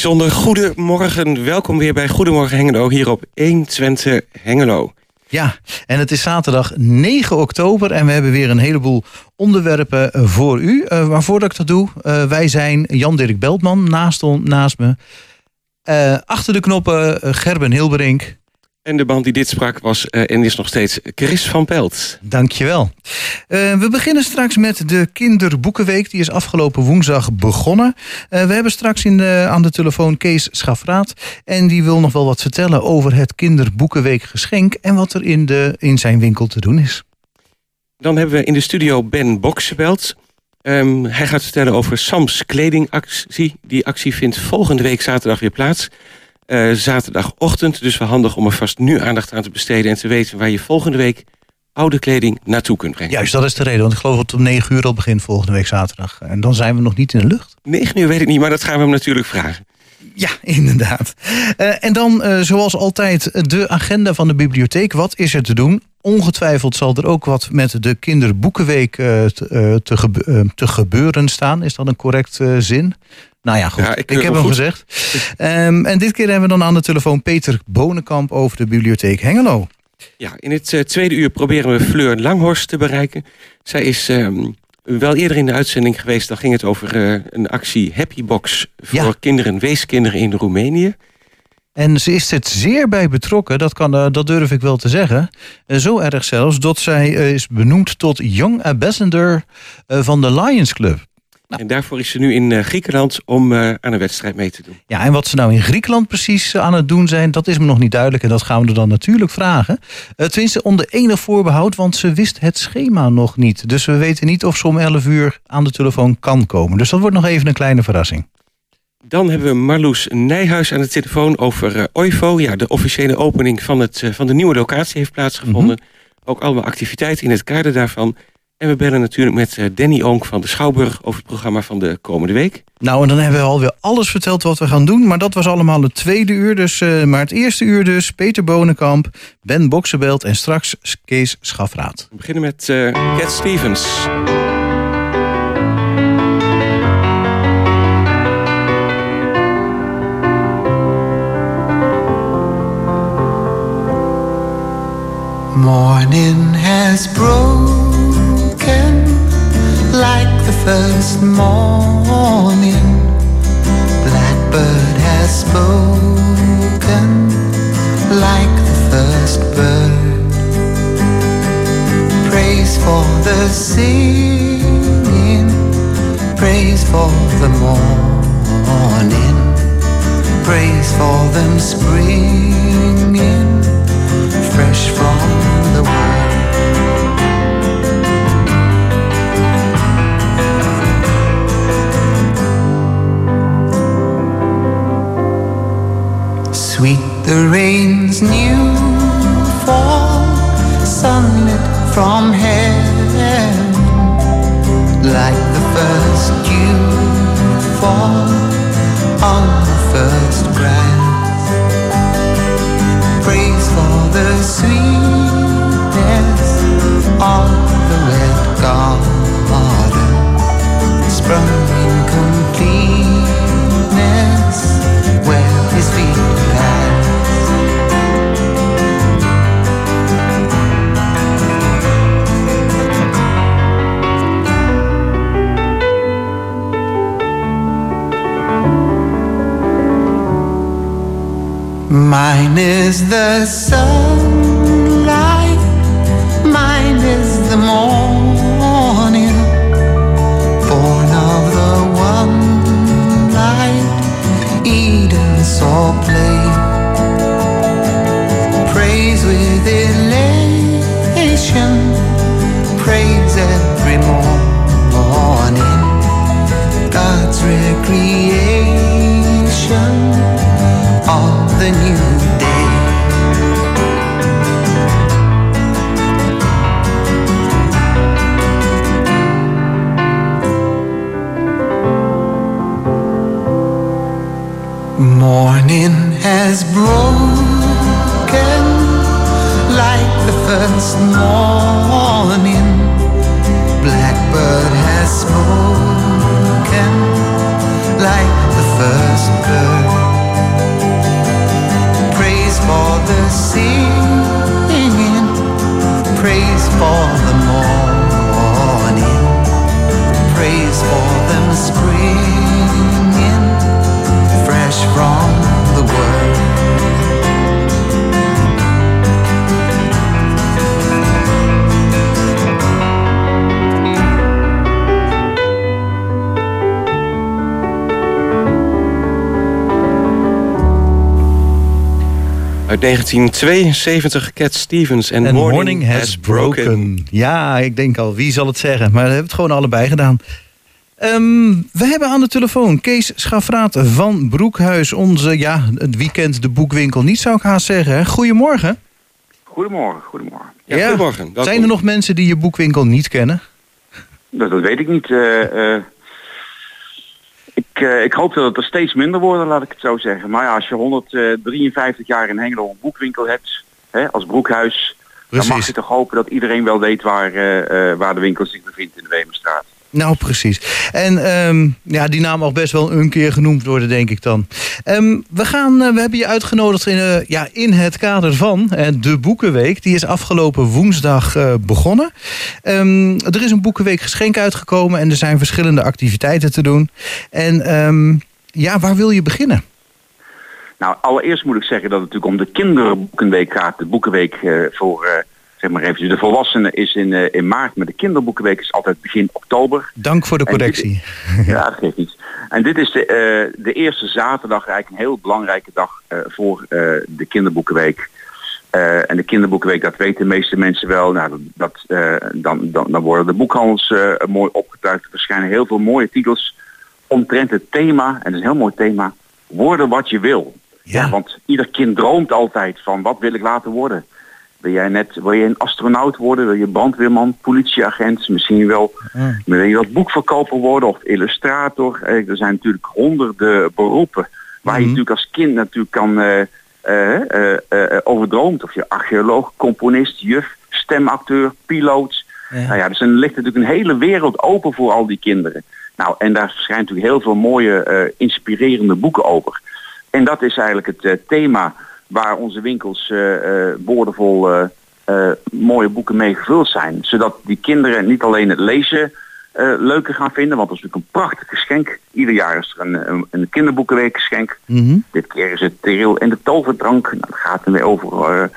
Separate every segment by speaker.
Speaker 1: bijzonder goedemorgen. Welkom weer bij Goedemorgen Hengelo hier op 1 Twente Hengelo.
Speaker 2: Ja, en het is zaterdag 9 oktober en we hebben weer een heleboel onderwerpen voor u. Uh, maar voordat ik dat doe, uh, wij zijn Jan-Dirk Beltman naast, naast me. Uh, achter de knoppen Gerben Hilberink.
Speaker 1: En de band die dit sprak was uh, en is nog steeds Chris van Pelt.
Speaker 2: Dankjewel. Uh, we beginnen straks met de Kinderboekenweek. Die is afgelopen woensdag begonnen. Uh, we hebben straks in de, aan de telefoon Kees Schafraat. En die wil nog wel wat vertellen over het Kinderboekenweek geschenk... en wat er in, de, in zijn winkel te doen is.
Speaker 1: Dan hebben we in de studio Ben Boksebelt. Um, hij gaat vertellen over Sams kledingactie. Die actie vindt volgende week zaterdag weer plaats... Uh, zaterdagochtend. Dus wel handig om er vast nu aandacht aan te besteden... en te weten waar je volgende week oude kleding naartoe kunt brengen.
Speaker 2: Juist, dat is de reden. Want ik geloof dat het om 9 uur al begint volgende week zaterdag. En dan zijn we nog niet in de lucht.
Speaker 1: 9 uur weet ik niet, maar dat gaan we hem natuurlijk vragen.
Speaker 2: Ja, inderdaad. Uh, en dan, uh, zoals altijd, de agenda van de bibliotheek. Wat is er te doen? Ongetwijfeld zal er ook wat met de kinderboekenweek uh, te, te, gebe te, gebeuren staan. Is dat een correct zin? Nou ja, goed. Ja, ik, ik heb hem goed. gezegd. Um, en dit keer hebben we dan aan de telefoon Peter Bonenkamp over de bibliotheek Hengelo.
Speaker 1: Ja, in het uh, tweede uur proberen we Fleur Langhorst te bereiken. Zij is um, wel eerder in de uitzending geweest. Dan ging het over uh, een actie Happy Box voor ja. kinderen, weeskinderen in Roemenië.
Speaker 2: En ze is er zeer bij betrokken, dat, kan, uh, dat durf ik wel te zeggen. zo erg zelfs dat zij is benoemd tot Young Ambassador van de Lions Club.
Speaker 1: Nou. En daarvoor is ze nu in uh, Griekenland om uh, aan een wedstrijd mee te doen.
Speaker 2: Ja, en wat ze nou in Griekenland precies uh, aan het doen zijn, dat is me nog niet duidelijk. En dat gaan we er dan natuurlijk vragen. tenminste, onder enig voorbehoud, want ze wist het schema nog niet. Dus we weten niet of ze om 11 uur aan de telefoon kan komen. Dus dat wordt nog even een kleine verrassing.
Speaker 1: Dan hebben we Marloes Nijhuis aan de telefoon over OIVO. Ja, de officiële opening van, het, van de nieuwe locatie heeft plaatsgevonden. Mm -hmm. Ook allemaal activiteiten in het kader daarvan. En we bellen natuurlijk met eh, Danny Onk van de Schouwburg... over het programma van de komende week.
Speaker 2: Nou, en dan hebben we alweer alles verteld wat we gaan doen. Maar dat was allemaal het tweede uur. Dus, uh, maar het eerste uur dus Peter Bonenkamp, Ben Boksenbelt... en straks Kees Schafraat.
Speaker 1: We beginnen met uh, Cat Stevens.
Speaker 3: Morning has broken like the first morning. Blackbird has spoken like the first bird. Praise for the singing, praise for the morning, praise for them springing fresh from the rain's new fall, sunlit from heaven, like the first dew fall on the first grass. Praise for the sweetness of the red garden, sprung is the sunlight, mine is the morning, born of the one light Eden saw play. Praise with elation, praise every morning, God's recreation of the new morning has broken like the first morning. Blackbird has spoken like the first bird. Praise for the singing, praise for the morning, praise for them spring.
Speaker 1: Uit 1972, Cat Stevens en
Speaker 2: En
Speaker 1: Morning, Has Broken.
Speaker 2: Ja, ik denk al, wie zal het zeggen? Maar we hebben het gewoon allebei gedaan. Ehm, we hebben aan de telefoon Kees Schafraat van Broekhuis. Onze, ja, het weekend de boekwinkel niet zou ik haast zeggen. Goedemorgen.
Speaker 4: Goedemorgen, goedemorgen.
Speaker 1: Ja, goedemorgen. Welkom.
Speaker 2: Zijn er nog mensen die je boekwinkel niet kennen?
Speaker 4: Dat, dat weet ik niet. eh, eh. Ik, eh, ik hoop dat het er steeds minder worden, laat ik het zo zeggen. Maar ja, als je 153 jaar in Hengelo een boekwinkel hebt, hè, als broekhuis, dan mag je toch hopen dat iedereen wel weet waar, eh, eh, waar de winkel zich bevindt in de Wemerstraat.
Speaker 2: Nou, precies. En ehm, ja, die naam mag best wel een keer genoemd worden, denk ik dan. Ehm, we, gaan, eh, we hebben je uitgenodigd in, eh, ja, in het kader van eh, de Boekenweek. Die is afgelopen woensdag begonnen. Ehm, er is een Boekenweek geschenk uitgekomen en er zijn verschillende activiteiten te doen. En ja, waar wil je beginnen?
Speaker 4: Nou, allereerst moet ik zeggen dat het natuurlijk om de kinderboekenweek gaat. De boekenweek voor, zeg maar even, de volwassenen is in, eh, in maart, maar de kinderboekenweek is altijd begin oktober.
Speaker 2: Dank voor de
Speaker 4: dit-
Speaker 2: correctie.
Speaker 4: Ja, dat geeft niet. En dit is de, eh, de eerste zaterdag, eigenlijk een heel belangrijke dag eh, voor de kinderboekenweek. En de kinderboekenweek, dat weten de meeste mensen wel. Nou, dat, dan, dan, dan worden de boekhandels mooi opgetuigd. Er verschijnen heel veel mooie titels omtrent het thema, en dat is een heel mooi thema, worden wat je wil.
Speaker 2: Ja.
Speaker 4: want ieder kind droomt altijd van wat wil ik laten worden. Wil jij net, wil je een astronaut worden? Wil je brandweerman, politieagent, misschien wel
Speaker 2: Ah.
Speaker 4: wil je wat boekverkoper worden of illustrator? Eh, er zijn natuurlijk honderden beroepen waar je
Speaker 2: Mhm.
Speaker 4: natuurlijk als kind natuurlijk kan eh, eh, eh, eh, over droomt. Of je archeoloog, componist, juf, stemacteur, piloot.
Speaker 2: Ja.
Speaker 4: Nou ja, dus er ligt natuurlijk een hele wereld open voor al die kinderen. Nou, en daar verschijnt natuurlijk heel veel mooie, inspirerende boeken over. En dat is eigenlijk het thema waar onze winkels eh, eh, boordevol eh, mooie boeken mee gevuld zijn. Zodat die kinderen niet alleen het lezen leuker gaan vinden, want dat is natuurlijk een prachtig geschenk. Ieder jaar is er een, een, een kinderboekenweek geschenk.
Speaker 2: Mhm.
Speaker 4: Dit keer is het Teril en de toverdrank. Nou, dat gaat er weer over...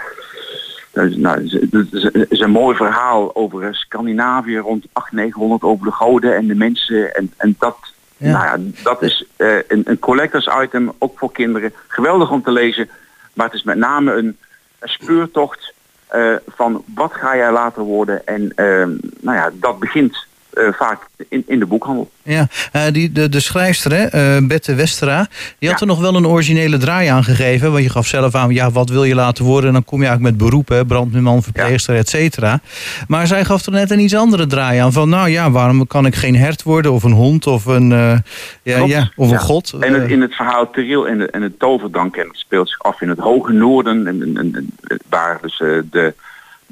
Speaker 4: dat is, nou, het is- een mooi verhaal over Scandinavië rond 800, 900 over de goden en de mensen. En, en dat,
Speaker 2: Ja.
Speaker 4: Nou ja, dat is een, een collectors item, ook voor kinderen. Geweldig om te lezen. Maar het is met name een, speurtocht eh, van wat ga jij later worden. En eh, nou ja, dat begint vaak in, in de boekhandel.
Speaker 2: Ja, eh, die, de, de schrijfster, hè, eh, Bette Westera, die had
Speaker 4: Ja.
Speaker 2: er nog wel een originele draai aan gegeven. Want je gaf zelf aan, ja, wat wil je laten worden? En dan kom je eigenlijk met beroepen, brandweerman, verpleegster, et cetera. Maar zij gaf er net een iets andere draai aan. Van, nou ja, waarom kan ik geen hert worden? Of een hond? Of een, eh, ja,
Speaker 4: Klopt.
Speaker 2: ja, of een god?
Speaker 4: En het,
Speaker 2: Eh,
Speaker 4: in het verhaal Teril en, de, en het toverdank, en het speelt zich af in het hoge noorden, en, en, en- waar dus eh, de,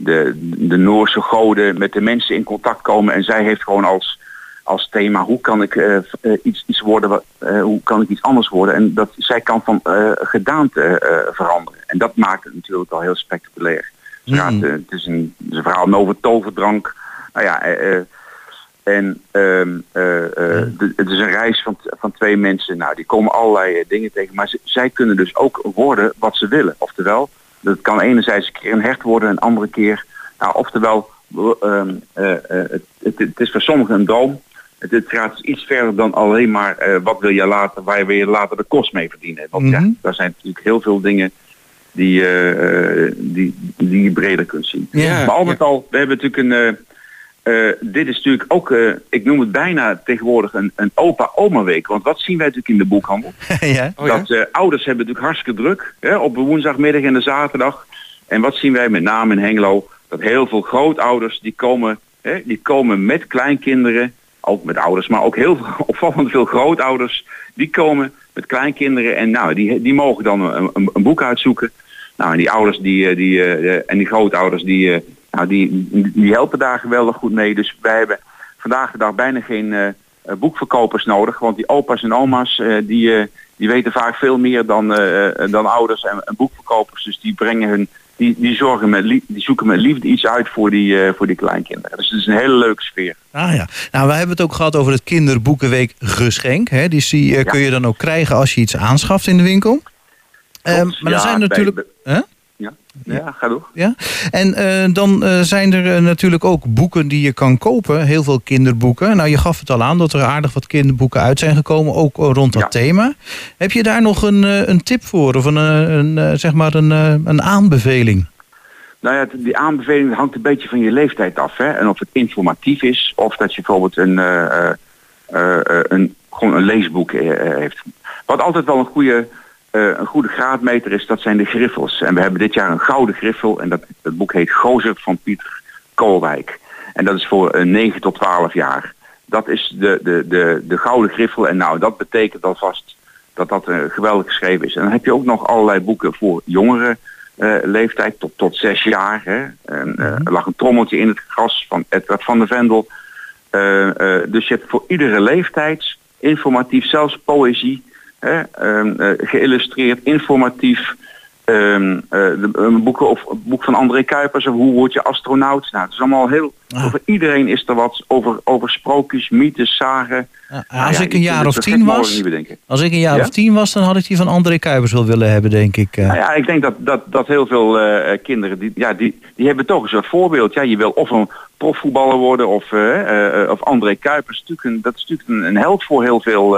Speaker 4: de, de Noorse goden met de mensen in contact komen. En zij heeft gewoon als, als thema, hoe kan ik eh, eh, iets, iets worden, wat, eh, hoe kan ik iets anders worden? En dat zij kan van gedaante veranderen. En dat maakt het natuurlijk al heel spectaculair. Het, gaat,
Speaker 2: Mm.
Speaker 4: eh, het, is een, het is een verhaal over toverdrank. Nou ja, en eh, de- het is een reis van, van twee mensen. Nou, die komen allerlei dingen tegen. Maar zij kunnen dus ook worden wat ze willen. Oftewel, dat kan enerzijds een keer een hert worden, een andere keer. Nou, oftewel, ehm, eh, eh, het, het, is voor sommigen een droom. Het, gaat dus iets verder dan alleen maar eh, wat wil je later, waar wil je later de kost mee verdienen. Want ja,
Speaker 2: Mhm.
Speaker 4: daar zijn natuurlijk heel veel dingen die, die, die je breder kunt zien.
Speaker 2: Ja,
Speaker 4: maar al met al, we hebben natuurlijk een. Eh, dit is natuurlijk ook, eh, ik noem het bijna tegenwoordig een, een opa-oma week. Want wat zien wij natuurlijk in de boekhandel?
Speaker 2: ja.
Speaker 1: Oh ja?
Speaker 4: dat eh, ouders hebben natuurlijk hartstikke druk hè, op de woensdagmiddag en de zaterdag. En wat zien wij met name in Hengelo? Dat heel veel grootouders die komen, hè, die komen met kleinkinderen, ook met ouders, maar ook heel veel, opvallend veel grootouders, die komen met kleinkinderen en nou, die, die mogen dan een, een, een boek uitzoeken. Nou, en die ouders die, die, eh, en die grootouders die, eh, nou, die, die helpen daar geweldig goed mee. Dus wij hebben vandaag de dag bijna geen, eh, eh, boekverkopers nodig. Want die opa's en oma's eh, die, die weten vaak veel meer dan, dan ouders en, en boekverkopers. Dus die brengen hun, die, die, zorgen met die zoeken met liefde iets uit voor die, voor die kleinkinderen. Dus het is een hele leuke sfeer.
Speaker 2: Ah ja. Nou, we hebben het ook gehad over het kinderboekenweek geschenk. Hè? Die zie,
Speaker 4: Ja.
Speaker 2: kun je dan ook krijgen als je iets aanschaft in de winkel. Ehm, maar er zijn
Speaker 4: bij-
Speaker 2: natuurlijk.
Speaker 4: Ja, ja ga door.
Speaker 2: Ja. En eh, dan eh, zijn er eh, natuurlijk ook boeken die je kan kopen. Heel veel kinderboeken. Nou, je gaf het al aan dat er aardig wat kinderboeken uit zijn gekomen. Ook rond dat
Speaker 4: Ja.
Speaker 2: thema. Heb je daar nog een, een tip voor? Of een, een, zeg maar een, een aanbeveling?
Speaker 4: Nou ja, die aanbeveling hangt een beetje van je leeftijd af. Hè? En of het informatief is, of dat je bijvoorbeeld een, een, gewoon een leesboek heeft. Wat altijd wel een goede, eh, een goede graadmeter is, dat zijn de griffels. En we hebben dit jaar een gouden griffel. En dat, dat boek heet Gozer van Pieter Koolwijk. En dat is voor eh, 9 tot 12 jaar. Dat is de, de, de, de gouden griffel. En nou, dat betekent alvast dat dat eh, geweldig geschreven is. En dan heb je ook nog allerlei boeken voor jongeren eh, leeftijd tot, tot zes jaar. Hè. En, eh, er lag een trommeltje in het gras van Edward van der Vendel. Dus je hebt voor iedere leeftijd informatief, zelfs poëzie, hè, ehm, eh, geïllustreerd, informatief. de, een boeken of boek van André Kuipers, of hoe word je astronaut? Nou, het is allemaal heel.
Speaker 2: Ah.
Speaker 4: Over iedereen is er wat over, over sprookjes, mythes, zagen.
Speaker 2: Ja,
Speaker 4: Nou
Speaker 2: als
Speaker 4: ja,
Speaker 2: ik een jaar of tien was, als ik een jaar
Speaker 4: Ja?
Speaker 2: of tien was, dan had ik die van André Kuipers wel willen hebben, denk ik. eh.
Speaker 4: Nou ja, ik denk dat, dat, dat heel veel kinderen, die, ja, die, die hebben toch een soort voorbeeld. Ja, je wil of een profvoetballer worden of, of André Kuipers. Dat is natuurlijk een, een held voor heel veel,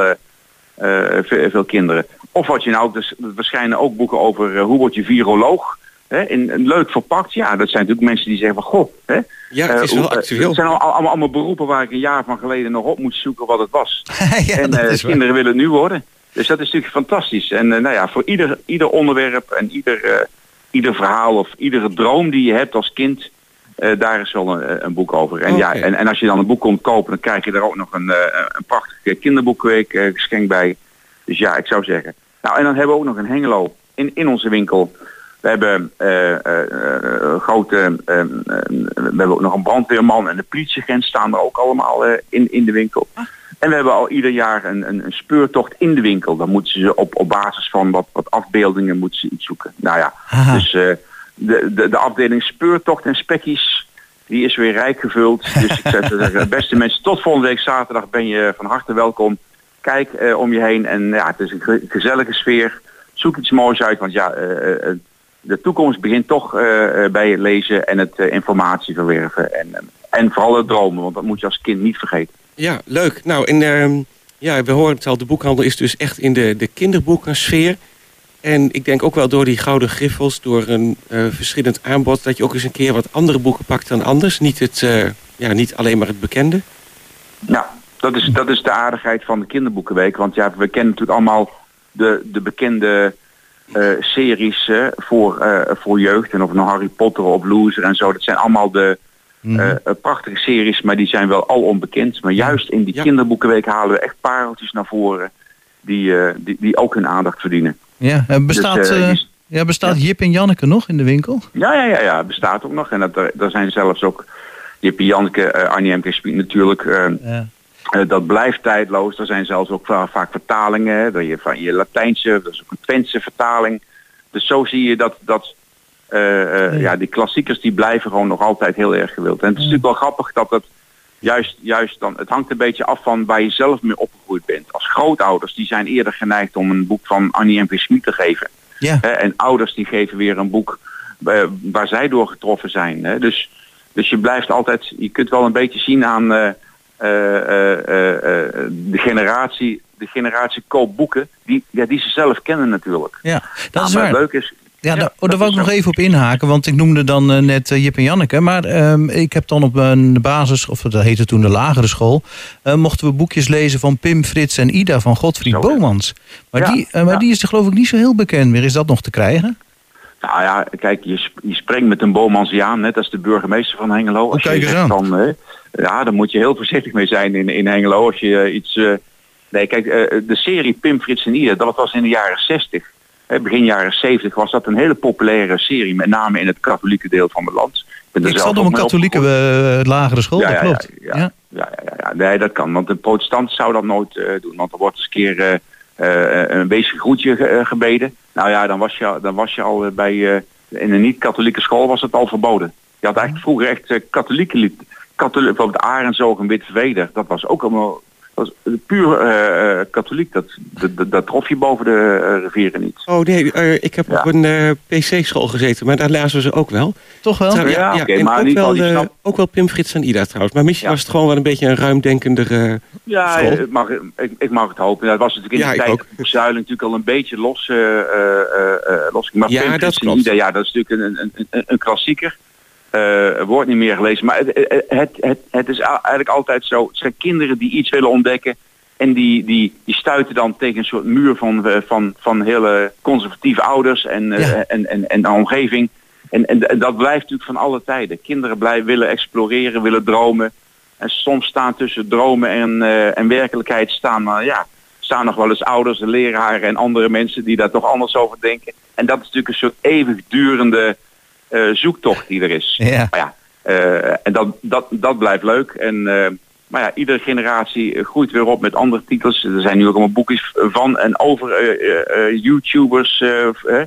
Speaker 4: veel, veel kinderen. Of wat je nou, dus, er verschijnen ook boeken over eh, hoe word je viroloog. Hè, in, in leuk verpakt. Ja, dat zijn natuurlijk mensen die zeggen van goh. Hè,
Speaker 1: Ja, het is
Speaker 4: eh,
Speaker 1: wel
Speaker 4: hoe- eh,
Speaker 1: actueel.
Speaker 4: Het zijn al- allemaal, allemaal beroepen waar ik een jaar van geleden nog op moet zoeken wat het was.
Speaker 2: ja,
Speaker 4: en eh,
Speaker 2: is waar.
Speaker 4: kinderen willen het nu worden. Dus dat is natuurlijk fantastisch. En eh, nou ja, voor ieder, ieder onderwerp en ieder, eh, ieder verhaal of iedere droom die je hebt als kind, eh, daar is wel een, een boek over. En, ja, en, en als je dan een boek komt kopen, dan krijg je daar ook nog een, eh, een prachtig kinderboekweek eh, geschenk bij. Dus ja, ik zou zeggen. Nou, en dan hebben we ook nog een Hengelo in, in onze winkel. We hebben eh, eh, eh, grote, eh, eh, we hebben ook nog een brandweerman en de politieagent staan er ook allemaal eh, in, in de winkel. En we hebben al ieder jaar een, een, een speurtocht in de winkel. Dan moeten ze op, op basis van wat, wat afbeeldingen moeten ze iets zoeken. Nou ja,
Speaker 2: Haha.
Speaker 4: dus eh, de, de, de afdeling speurtocht en spekkies, die is weer rijk gevuld. Dus ik zou zeggen, beste mensen, tot volgende week zaterdag ben je van harte welkom. Kijk eh, om je heen en ja, het is een ge- gezellige sfeer. Zoek iets moois uit, want ja, eh, eh, de toekomst begint toch eh, eh, bij het lezen en het eh, informatie verwerven. En, eh, en vooral het dromen, want dat moet je als kind niet vergeten.
Speaker 1: Ja, leuk. Nou, en ehm, ja, we horen het al, de boekhandel is dus echt in de, de kinderboekensfeer. En ik denk ook wel door die gouden griffels, door een eh, verschillend aanbod... dat je ook eens een keer wat andere boeken pakt dan anders. Niet, het, eh, ja, niet alleen maar het bekende.
Speaker 4: Ja, dat is, dat is de aardigheid van de kinderboekenweek. Want ja, we kennen natuurlijk allemaal de, de bekende eh, series voor, eh, voor jeugd. En of het nou Harry Potter of Loser en zo. Dat zijn allemaal de
Speaker 2: Mhm.
Speaker 4: prachtige series, maar die zijn wel al onbekend. Maar juist in die
Speaker 1: Ja.
Speaker 4: kinderboekenweek halen we echt pareltjes naar voren. Die, eh, die, die ook hun aandacht verdienen.
Speaker 2: Ja, eh, bestaat,
Speaker 4: Dus, eh,
Speaker 2: eh,
Speaker 4: die-
Speaker 2: ja, bestaat Jip en Janneke nog in de winkel?
Speaker 4: Ja, ja, ja, ja, bestaat ook nog. En dat, er, er zijn zelfs ook Jippie Janneke, eh Arnie. Spiek natuurlijk.
Speaker 2: Ja.
Speaker 4: Dat blijft tijdloos. Er zijn zelfs ook va- vaak vertalingen. Dat je van je Latijnse, dat is ook een Twentse vertaling. Dus zo zie je dat, dat
Speaker 2: Ja.
Speaker 4: ja, die klassiekers die blijven gewoon nog altijd heel erg gewild. En het is natuurlijk wel grappig dat het juist, juist dan, het hangt een beetje af van waar je zelf mee opgegroeid bent. Als grootouders, die zijn eerder geneigd om een boek van Annie M. P. Te geven.
Speaker 2: Ja.
Speaker 4: En ouders die geven weer een boek eh, waar zij door getroffen zijn. Hè. Dus, dus je blijft altijd, je kunt wel een beetje zien aan eh, eh, de generatie, de generatie koopboeken, die, ja, die ze zelf kennen natuurlijk.
Speaker 2: ja, dat
Speaker 4: Nou,
Speaker 2: is
Speaker 4: maar
Speaker 2: waar.
Speaker 4: het leuke is,
Speaker 2: Ja,
Speaker 4: Ja,
Speaker 2: daar, oh, daar wou ik nog even op inhaken, want ik noemde dan eh, net eh, Jip en Janneke. Maar ehm, ik heb dan op een basis, of dat heette toen de lagere school, eh, mochten we boekjes lezen van Pim, Frits en Ida van Godfried
Speaker 4: ja.
Speaker 2: Bomans. Maar,
Speaker 4: Ja,
Speaker 2: die, maar
Speaker 4: ja.
Speaker 2: die is er geloof ik niet zo heel bekend meer. Is dat nog te krijgen?
Speaker 4: Nou ja, kijk, je, je springt met een Bomansiaan, net als de burgemeester van Hengelo. Als
Speaker 2: Oh, kijk
Speaker 4: je
Speaker 2: eens aan.
Speaker 4: ja, dan moet je heel voorzichtig mee zijn in, in Hengelo. Als je iets... nee, kijk, de serie Pim, Frits en Ida, dat was in de jaren 60. Begin jaren 70 was dat een hele populaire serie, met name in het katholieke deel van het land. ben er
Speaker 2: Ik
Speaker 4: zelf
Speaker 2: zat op een katholieke
Speaker 4: opgegroeid.
Speaker 2: eh, lagere school,
Speaker 4: Ja,
Speaker 2: dat
Speaker 4: ja,
Speaker 2: klopt.
Speaker 4: ja, ja. ja, ja, nee, dat kan. Want een protestant zou dat nooit eh, doen. Want er wordt eens een keer eh, een weesig groetje ge- gebeden. Nou ja, dan was je, dan was je al bij... eh, in een niet-katholieke school was het al verboden. Je had eigenlijk vroeger echt katholieke lied. Katholiek, bijvoorbeeld Arendszoog en Witte Veder. Dat was ook allemaal... Dat was puur eh, eh, katholiek. Dat, dat, dat, trof je boven de eh, rivieren niet.
Speaker 1: Oh nee, eh, ik heb
Speaker 4: Ja.
Speaker 1: op een eh, PC-school gezeten, maar daar lazen we ze ook wel.
Speaker 2: Toch wel?
Speaker 1: Trouw-
Speaker 4: Ja, oké,
Speaker 1: en
Speaker 4: maar
Speaker 1: ook, wel,
Speaker 4: geval, die snap-
Speaker 1: ook wel Pim, Frits en Ida trouwens. Maar misschien
Speaker 4: Ja.
Speaker 1: was het gewoon wel een beetje een ruimdenkender... eh,
Speaker 4: Ja, ik mag, ik, ik mag het hopen. Dat was natuurlijk in
Speaker 1: Ja,
Speaker 4: de tijd
Speaker 1: ook.
Speaker 4: Zuilen natuurlijk al een beetje los, eh eh, eh, eh, los. Maar
Speaker 1: Ja,
Speaker 4: Pim,
Speaker 1: dat
Speaker 4: Frits en
Speaker 1: klopt.
Speaker 4: Ida, ja, dat is natuurlijk een, een, een, een klassieker. Eh wordt niet meer gelezen. Maar het, het, het, is eigenlijk altijd zo. Het zijn kinderen die iets willen ontdekken. En die, die, die stuiten dan tegen een soort muur van, eh, van, van hele conservatieve ouders en, eh, en, en, en de omgeving. En, en, en dat blijft natuurlijk van alle tijden. Kinderen blijven willen exploreren, willen dromen. En soms staan tussen dromen en, en werkelijkheid staan, maar ja, staan nog wel eens ouders, leraren en andere mensen die daar toch anders over denken. En dat is natuurlijk een soort eeuwigdurende zoektocht die er is.
Speaker 2: Ja.
Speaker 4: Maar ja, eh, en dat, dat, dat blijft leuk. En, eh, maar ja, iedere generatie groeit weer op met andere titels. Er zijn nu ook allemaal boekjes van en over eh, eh, eh, YouTubers, eh, eh,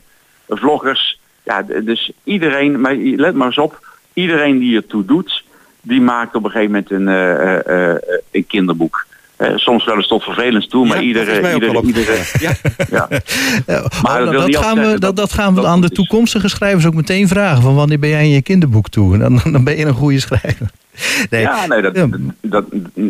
Speaker 4: vloggers. Ja, dus iedereen, maar let maar eens op, iedereen die ertoe doet, die maakt op een gegeven moment een, eh, eh, eh, een kinderboek. Eh, soms wel eens tot vervelend toe, maar
Speaker 1: ja, is
Speaker 4: iedere.
Speaker 1: Ja.
Speaker 4: ja, Maar
Speaker 2: oh,
Speaker 4: dat
Speaker 2: gaan we, dat,
Speaker 4: dat-
Speaker 2: gaan we
Speaker 4: dat
Speaker 2: aan de toekomstige schrijvers ook meteen vragen. Van wanneer ben jij in je kinderboek toe? En dan, dan ben je een goede schrijver. Nee.
Speaker 4: Ja, nee, dat,
Speaker 2: Ja.
Speaker 4: dat,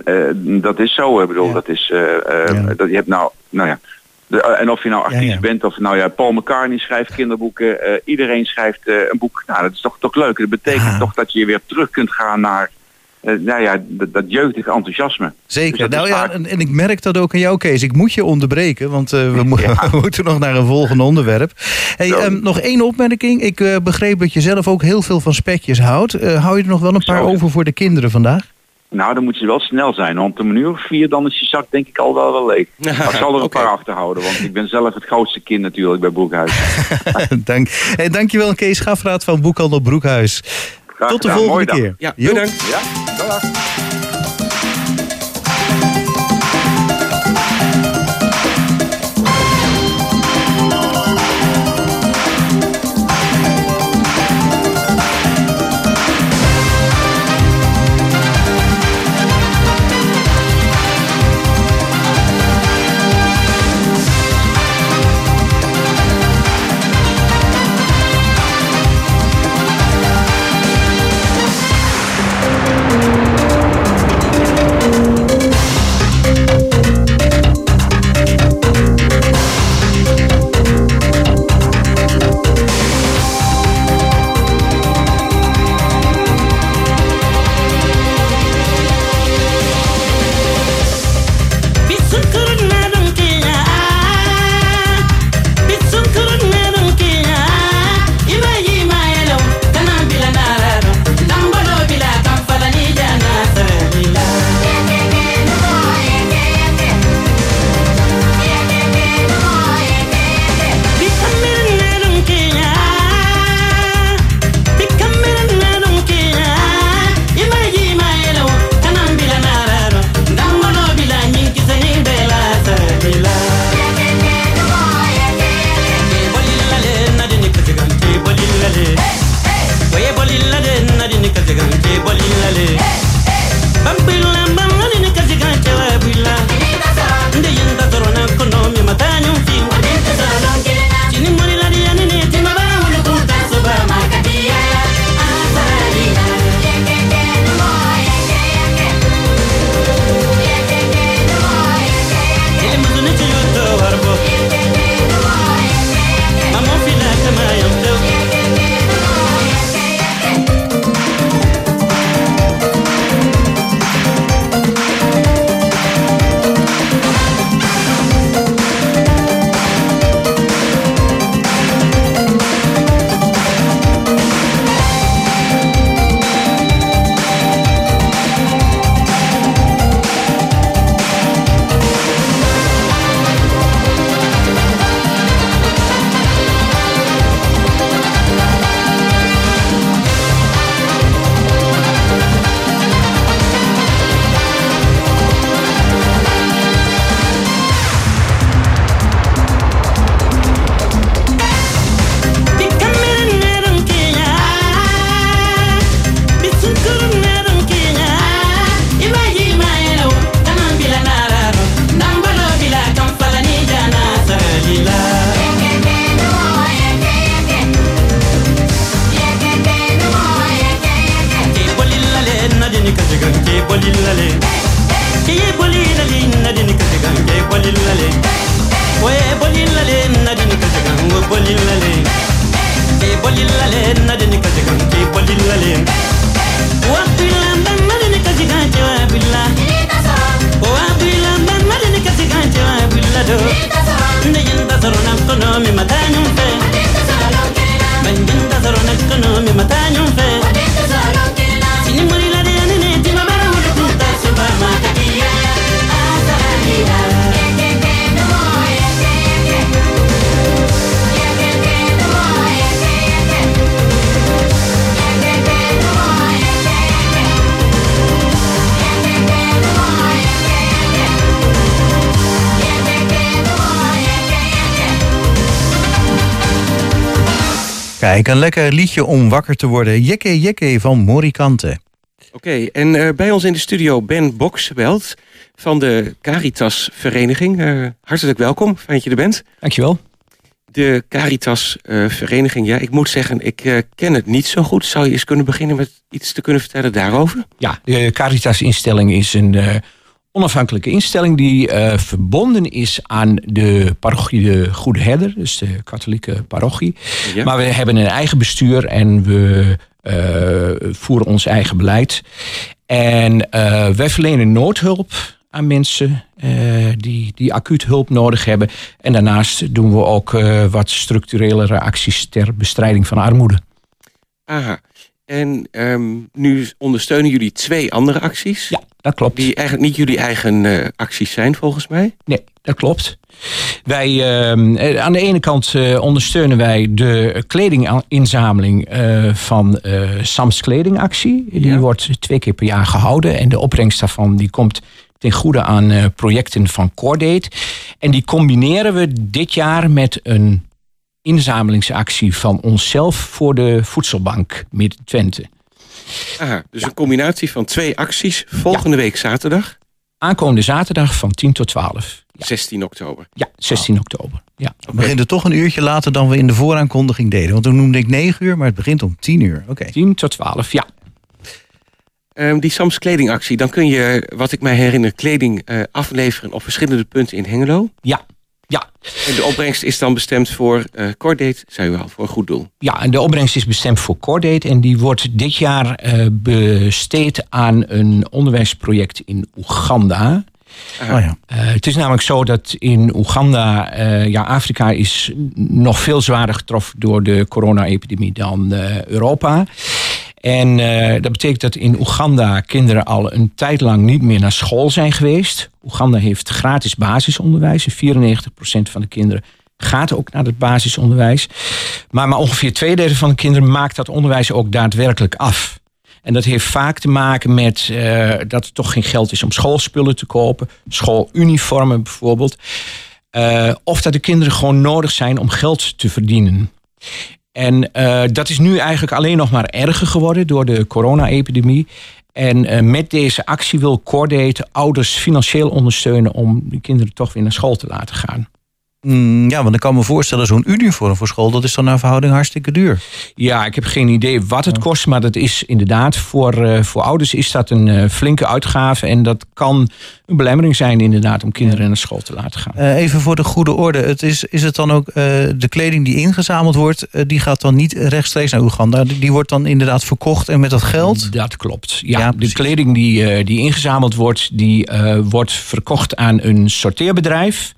Speaker 4: eh, dat is zo. Ik bedoel,
Speaker 2: Ja.
Speaker 4: dat is, eh, eh,
Speaker 2: Ja.
Speaker 4: dat, je hebt nou, nou ja, de, en of je nou artiest
Speaker 2: Ja, ja.
Speaker 4: bent of nou ja, Paul McCartney schrijft kinderboeken, eh, iedereen schrijft eh, een boek. Nou, dat is toch, toch leuk. Dat betekent toch dat je weer terug kunt gaan naar, nou ja, dat, dat jeugdige enthousiasme.
Speaker 2: Zeker.
Speaker 4: Dus
Speaker 2: nou ja,
Speaker 4: vaak-
Speaker 2: en, en ik merk dat ook aan jou, Kees. Ik moet je onderbreken, want eh, we, mo-
Speaker 4: Ja.
Speaker 2: we moeten nog naar een volgende onderwerp. Hey, ehm, nog één opmerking. Ik eh, begreep dat je zelf ook heel veel van spekjes houdt. Eh, hou je er nog wel een paar over voor de kinderen vandaag?
Speaker 4: Nou, dan moet je wel snel zijn, want om een uur of vier dan is je zak denk ik al wel wel leeg. Maar ik zal er een
Speaker 1: Oké.
Speaker 4: paar achterhouden, want ik ben zelf het grootste kind natuurlijk bij Broekhuis.
Speaker 2: Dank, hey, dankjewel, Kees Gafraat van Boekhandel Broekhuis.
Speaker 4: Graag
Speaker 2: Tot de
Speaker 4: gedaan.
Speaker 2: volgende
Speaker 4: Mooie dag.
Speaker 2: keer.
Speaker 1: Ja, bedankt.
Speaker 4: Ja, dag.
Speaker 2: Een lekker liedje om wakker te worden. Jekke Jekke van Morikante.
Speaker 1: Oké, en uh, bij ons in de studio Ben Boksveld van de Caritas Vereniging. Uh, hartelijk welkom, fijn dat je er bent.
Speaker 5: Dankjewel.
Speaker 1: De Caritas uh, Vereniging, ja, ik moet zeggen, ik ken het niet zo goed. Zou je eens kunnen beginnen met iets te kunnen vertellen daarover?
Speaker 5: Ja, de Caritas instelling is een onafhankelijke instelling die uh, verbonden is aan de parochie de Goede Herder, dus de katholieke parochie. Ja. Maar we hebben een eigen bestuur en we uh, voeren ons eigen beleid. En uh, wij verlenen noodhulp aan mensen die, die acuut hulp nodig hebben. En daarnaast doen we ook wat structurele acties ter bestrijding van armoede.
Speaker 1: Aha. En um, nu ondersteunen jullie twee andere acties.
Speaker 5: Ja, dat klopt.
Speaker 1: Die eigenlijk niet jullie eigen uh, acties zijn, volgens mij.
Speaker 5: Nee, dat klopt. Wij, uh, aan de ene kant uh, ondersteunen wij de kledinginzameling van Sams Kledingactie. Die ja. wordt twee keer per jaar gehouden. En de opbrengst daarvan die komt ten goede aan projecten van Cordate. En die combineren we dit jaar met een inzamelingsactie van onszelf voor de voedselbank Midden-Twente.
Speaker 1: Aha, dus een combinatie van twee acties volgende week zaterdag?
Speaker 5: Aankomende zaterdag van 10 tot 12.
Speaker 1: 16 oktober?
Speaker 5: Ja, 16 oktober. Ja.
Speaker 2: Het begint er toch een uurtje later dan we in de vooraankondiging deden. Want toen noemde ik 9 uur, maar het begint om 10 uur. Oké.
Speaker 5: 10 tot 12, ja.
Speaker 1: Um, die Sams kledingactie, dan kun je, wat ik mij herinner, kleding uh, afleveren op verschillende punten in Hengelo.
Speaker 5: Ja, ja.
Speaker 1: En de opbrengst is dan bestemd voor uh, Cordate, zei u al, voor een goed doel.
Speaker 5: Ja, en de opbrengst is bestemd voor Cordate. En die wordt dit jaar uh, besteed aan een onderwijsproject in Oeganda.
Speaker 2: Oh ja.
Speaker 5: Uh, het is namelijk zo dat in Oeganda, ja, Afrika is nog veel zwaarder getroffen door de corona-epidemie dan Europa. En dat betekent dat in Oeganda kinderen al een tijd lang niet meer naar school zijn geweest. Oeganda heeft gratis basisonderwijs. 94% van de kinderen gaat ook naar het basisonderwijs. Maar, maar ongeveer twee derde van de kinderen maakt dat onderwijs ook daadwerkelijk af. En dat heeft vaak te maken met uh, dat er toch geen geld is om schoolspullen te kopen. Schooluniformen bijvoorbeeld. Uh, of dat de kinderen gewoon nodig zijn om geld te verdienen. En uh, dat is nu eigenlijk alleen nog maar erger geworden door de corona-epidemie. En uh, met deze actie wil Cordate ouders financieel ondersteunen om de kinderen toch weer naar school te laten gaan.
Speaker 2: Mm, ja, want ik kan me voorstellen, zo'n uniform voor school, dat is dan naar verhouding hartstikke duur.
Speaker 5: Ja, ik heb geen idee wat het kost, maar dat is inderdaad voor, uh, voor ouders is dat een uh, flinke uitgave. En dat kan een belemmering zijn inderdaad om kinderen naar school te laten gaan.
Speaker 2: Uh, even voor de goede orde, het is, is het dan ook de kleding die ingezameld wordt, die gaat dan niet rechtstreeks naar Oeganda? Die wordt dan inderdaad verkocht en met dat geld?
Speaker 5: Dat klopt. Ja, ja de kleding die, die ingezameld wordt, die wordt verkocht aan een sorteerbedrijf.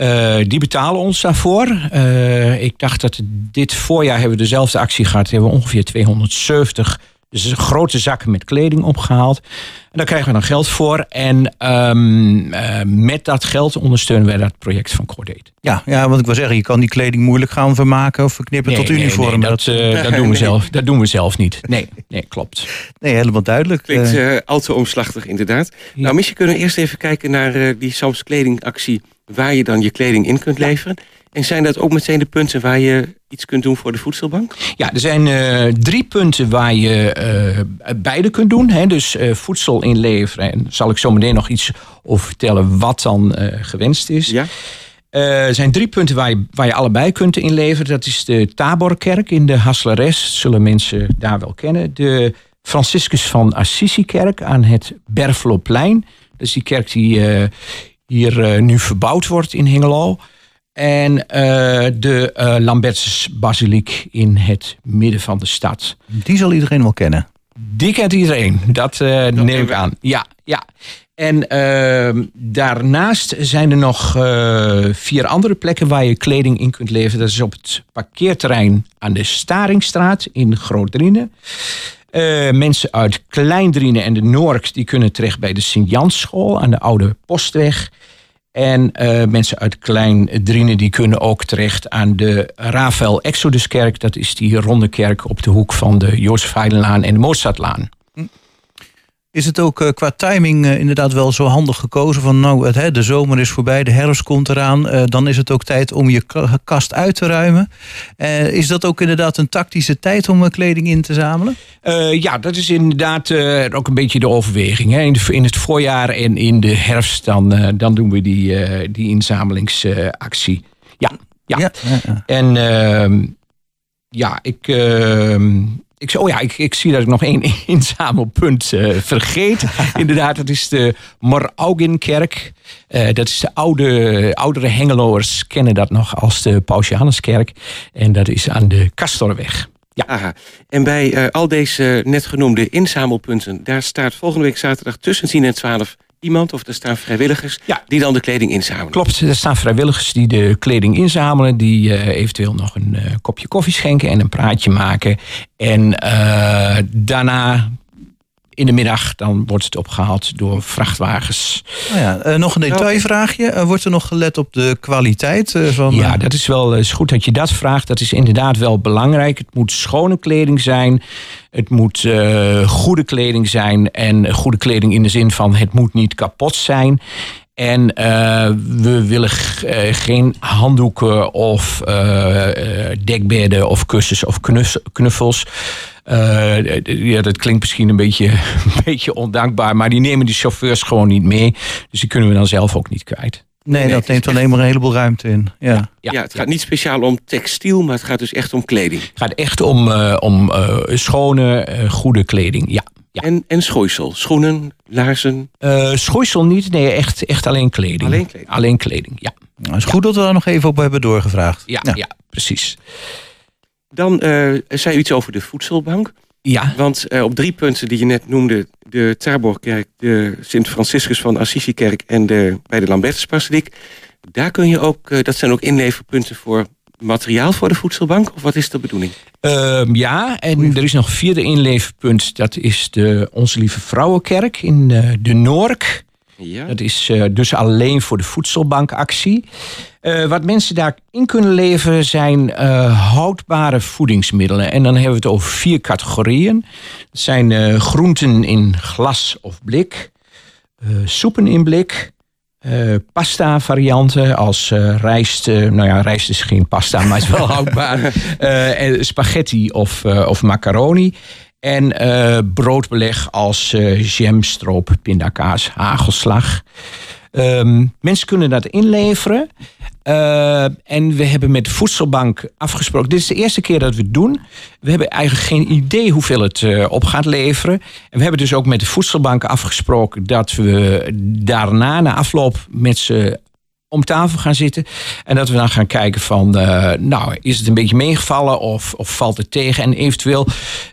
Speaker 5: Uh, die betalen ons daarvoor. Uh, ik dacht dat dit voorjaar hebben we dezelfde actie gehad. Hebben we ongeveer 270 dus grote zakken met kleding opgehaald. En daar krijgen we dan geld voor. En um, uh, met dat geld ondersteunen wij dat project van Cordate.
Speaker 2: Ja, ja, want ik wil zeggen, je kan die kleding moeilijk gaan vermaken of verknippen
Speaker 5: nee,
Speaker 2: tot
Speaker 5: nee,
Speaker 2: uniform.
Speaker 5: Nee, dat, uh, dat, doen we zelf, dat doen we zelf niet. Nee, nee klopt.
Speaker 2: Nee, helemaal duidelijk.
Speaker 1: Klinkt uh, al te omslachtig, inderdaad. Ja. Nou, misschien kunnen we eerst even kijken naar die Sams kledingactie waar je dan je kleding in kunt leveren. En zijn dat ook meteen de punten waar je iets kunt doen voor de voedselbank?
Speaker 5: Ja, er zijn uh, drie punten waar je uh, beide kunt doen. Hè? Dus uh, voedsel inleveren. En zal ik zo meteen nog iets over vertellen wat dan gewenst is.
Speaker 1: Ja.
Speaker 5: Er zijn drie punten waar je, waar je allebei kunt inleveren. Dat is de Taborkerk in de Hasleres. Zullen mensen daar wel kennen. De Franciscus van Assisi-kerk aan het Berveloplein. Dat is die kerk die hier nu verbouwd wordt in Hengelo. En uh, de uh, Lambertus Basiliek in het midden van de stad.
Speaker 2: Die zal iedereen wel kennen.
Speaker 5: Die kent iedereen, dat, uh, dat neem ik aan. Ja, ja. En ehm, daarnaast zijn er nog vier andere plekken waar je kleding in kunt leveren. Dat is op het parkeerterrein aan de Staringstraat in Groot-Drienen. mensen uit Kleindrienen en de Noork die kunnen terecht bij de Sint-Jansschool aan de Oude Postweg. En uh, mensen uit Klein Drienen die kunnen ook terecht aan de Rafael Exoduskerk. Dat is die ronde kerk op de hoek van de Jozef Heidenlaan en de Mozartlaan.
Speaker 2: Is het ook eh, qua timing eh, inderdaad wel zo handig gekozen van nou, het, de zomer is voorbij, de herfst komt eraan, eh, dan is het ook tijd om je ka- kast uit te ruimen. Is dat ook inderdaad een tactische tijd om kleding in te zamelen?
Speaker 5: Ja, dat is inderdaad ook een beetje de overweging. Hè. In, de, in het voorjaar en in de herfst, dan, dan doen we die, die inzamelingsactie. ja, ja. En ehm, ja, ik, ik, oh ja, ik, ik zie dat ik nog één inzamelpunt eh, vergeet. Inderdaad, dat is de Moraugenkerk. Eh, dat is de oude, oudere Hengeloers kennen dat nog als de Pausianuskerk. En dat is aan de Castorweg. Ja.
Speaker 1: Aha. En bij eh, al deze net genoemde inzamelpunten, daar staat volgende week zaterdag tussen 10 en 12 iemand, of er staan vrijwilligers,
Speaker 5: Ja.
Speaker 1: die dan de kleding inzamelen.
Speaker 5: Klopt, er staan vrijwilligers die de kleding inzamelen. Die eh, eventueel nog een eh, kopje koffie schenken en een praatje maken. En eh, daarna in de middag dan wordt het opgehaald door vrachtwagens.
Speaker 2: Nou ja, eh, nog een detailvraagje. Eh, wordt er nog gelet op de kwaliteit eh, van...
Speaker 5: Ja, dat is wel is goed dat je dat vraagt. Dat is inderdaad wel belangrijk. Het moet schone kleding zijn. Het moet eh, goede kleding zijn. En goede kleding in de zin van het moet niet kapot zijn. En eh, we willen eh, geen handdoeken of eh, eh, dekbedden of kussens of knus- knuffels. Eh, ja, dat klinkt misschien een beetje, een beetje ondankbaar, maar die nemen die chauffeurs gewoon niet mee. Dus die kunnen we dan zelf ook niet kwijt.
Speaker 2: nee,
Speaker 1: nee,
Speaker 2: dat neemt alleen maar een heleboel ruimte in. Ja.
Speaker 1: Ja, het gaat niet speciaal om textiel, maar het gaat dus echt om kleding.
Speaker 5: Het gaat echt om, eh, om eh, schone, goede kleding. Ja. Ja.
Speaker 1: En, en schooisel, schoenen, laarzen.
Speaker 5: Eh, schoeisel niet, nee, echt, echt alleen kleding.
Speaker 1: Alleen kleding.
Speaker 5: Alleen kleding, ja.
Speaker 2: Nou, het is goed dat we daar nog even op hebben doorgevraagd.
Speaker 5: Ja, ja. precies.
Speaker 1: Dan eh, zei u iets over de voedselbank.
Speaker 5: Ja,
Speaker 1: Want eh, op drie punten die je net noemde, de Taborkerk, de Sint-Franciscus van Assisi-kerk en de, bij de Lambertusbasiliek, daar kun je ook, dat zijn ook inleverpunten voor materiaal voor de voedselbank? Of wat is de bedoeling?
Speaker 5: Ehm, ja, en er is nog een vierde inleefpunt. Dat is de Onze Lieve Vrouwenkerk in eh, de Noork.
Speaker 1: Ja.
Speaker 5: Dat is eh, dus alleen voor de voedselbankactie. Eh, wat mensen daarin kunnen leveren zijn houdbare voedingsmiddelen. En dan hebben we het over vier categorieën. Dat zijn groenten in glas of blik, soepen in blik, eh, pasta varianten als eh, rijst. eh, nou ja, rijst is geen pasta, maar is wel houdbaar. En spaghetti of, of macaroni. En broodbeleg als eh jam, stroop, pindakaas, hagelslag. Ehm, mensen kunnen dat inleveren. Eh, en we hebben met de voedselbank afgesproken. Dit is de eerste keer dat we het doen. We hebben eigenlijk geen idee hoeveel het eh, op gaat leveren. En we hebben dus ook met de voedselbank afgesproken dat we daarna, na afloop, met ze om tafel gaan zitten. En dat we dan gaan kijken van, eh, nou, is het een beetje meegevallen of, of valt het tegen? En eventueel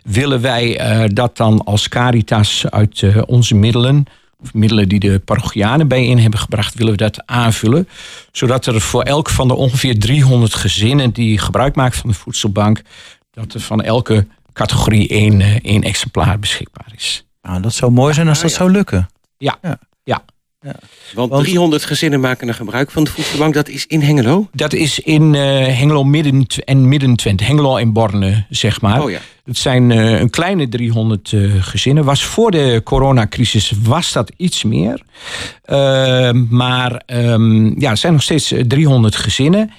Speaker 5: willen wij eh, dat dan als Caritas uit onze middelen, middelen die de parochianen bijeen hebben gebracht, willen we dat aanvullen. Zodat er voor elk van de ongeveer 300 gezinnen die gebruik maken van de voedselbank, dat er van elke categorie één, eh, één exemplaar beschikbaar is.
Speaker 2: Nou, dat zou mooi zijn als dat
Speaker 1: ja.
Speaker 2: zou lukken.
Speaker 5: Ja,
Speaker 2: Ja.
Speaker 5: ja.
Speaker 1: Want,
Speaker 2: Want-
Speaker 1: 300 gezinnen maken een gebruik van de voedselbank. Dat is in Hengelo?
Speaker 5: Dat is in eh, Hengelo midden en midden Twente. Hengelo en Borne, zeg maar.
Speaker 1: Oh ja.
Speaker 5: Het zijn eh, een kleine 300 eh, gezinnen. Was voor de coronacrisis was dat iets meer. Eh, maar ehm, ja, er zijn nog steeds eh, 300 gezinnen.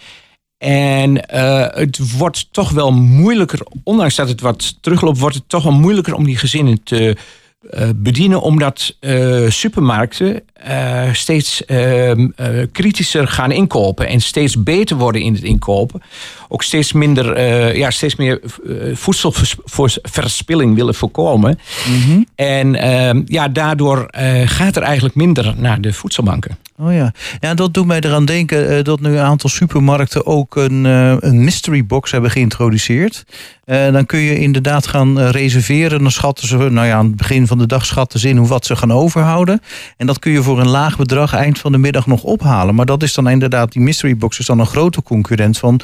Speaker 5: En eh, het wordt toch wel moeilijker, ondanks dat het wat terugloopt, wordt het toch wel moeilijker om die gezinnen te eh, bedienen, omdat eh, supermarkten eh, steeds ehm, eh, kritischer gaan inkopen en steeds beter worden in het inkopen. Ook steeds minder, eh, ja, steeds meer eh, voedselverspilling willen voorkomen. En ehm, ja, daardoor eh, gaat er eigenlijk minder naar de voedselbanken.
Speaker 2: Oh ja. ja, dat doet mij eraan denken dat nu een aantal supermarkten ook een, een mystery box hebben geïntroduceerd. Dan kun je inderdaad gaan reserveren. Dan schatten ze, nou ja, aan het begin van de dag schatten ze in hoe wat ze gaan overhouden. En dat kun je voor een laag bedrag eind van de middag nog ophalen. Maar dat is dan inderdaad, die mystery box is dan een grote concurrent van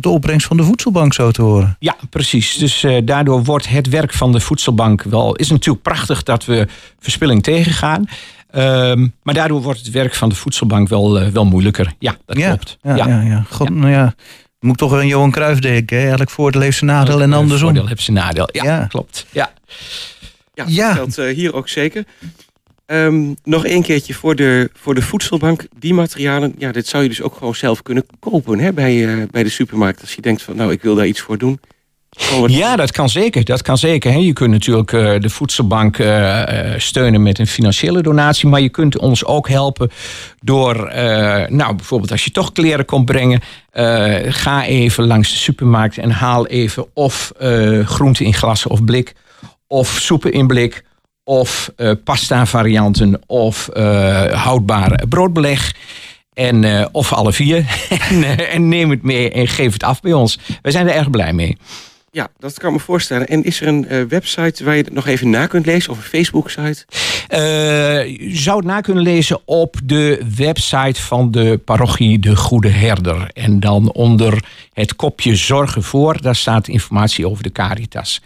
Speaker 2: de opbrengst van de voedselbank, zo te horen.
Speaker 5: Ja, precies. Dus eh, daardoor wordt het werk van de voedselbank wel. is natuurlijk prachtig dat we verspilling tegengaan. Ehm, maar daardoor wordt het werk van de voedselbank wel, eh, wel moeilijker. Ja, dat
Speaker 2: ja,
Speaker 5: klopt.
Speaker 2: Ja, ja. ja, God, Nou ja. Moet ik toch aan Johan Cruijff denken. Hè? Eigenlijk voordeel heeft zijn nadeel en
Speaker 5: Eh,
Speaker 2: andersom.
Speaker 5: Voordeel heeft zijn nadeel. Ja,
Speaker 2: Ja.
Speaker 5: klopt. Ja.
Speaker 6: Ja,
Speaker 2: Ja.
Speaker 6: dat geldt eh, hier ook zeker. Ehm, nog één keertje voor de, voor de voedselbank. Die materialen, ja, dit zou je dus ook gewoon zelf kunnen kopen hè, bij, eh, bij de supermarkt. Als je denkt van, nou, ik wil daar iets voor doen.
Speaker 5: Ja, dat kan zeker. Dat kan zeker. Je kunt natuurlijk eh, de voedselbank eh, steunen met een financiële donatie. Maar je kunt ons ook helpen door, nou bijvoorbeeld als je toch kleren komt brengen. ga even langs de supermarkt en haal even of groenten in glassen of blik. Of soepen in blik. Of eh, pasta varianten. Of eh, houdbaar broodbeleg. En, eh, of alle vier. en, en neem het mee en geef het af bij ons. Wij zijn er erg blij mee.
Speaker 6: Ja, dat kan ik me voorstellen. En is er een website waar je het nog even na kunt lezen? Of een Facebook-site?
Speaker 5: Je zou het na kunnen lezen op de website van de parochie De Goede Herder. En dan onder het kopje Zorgen voor, daar staat informatie over de Caritas.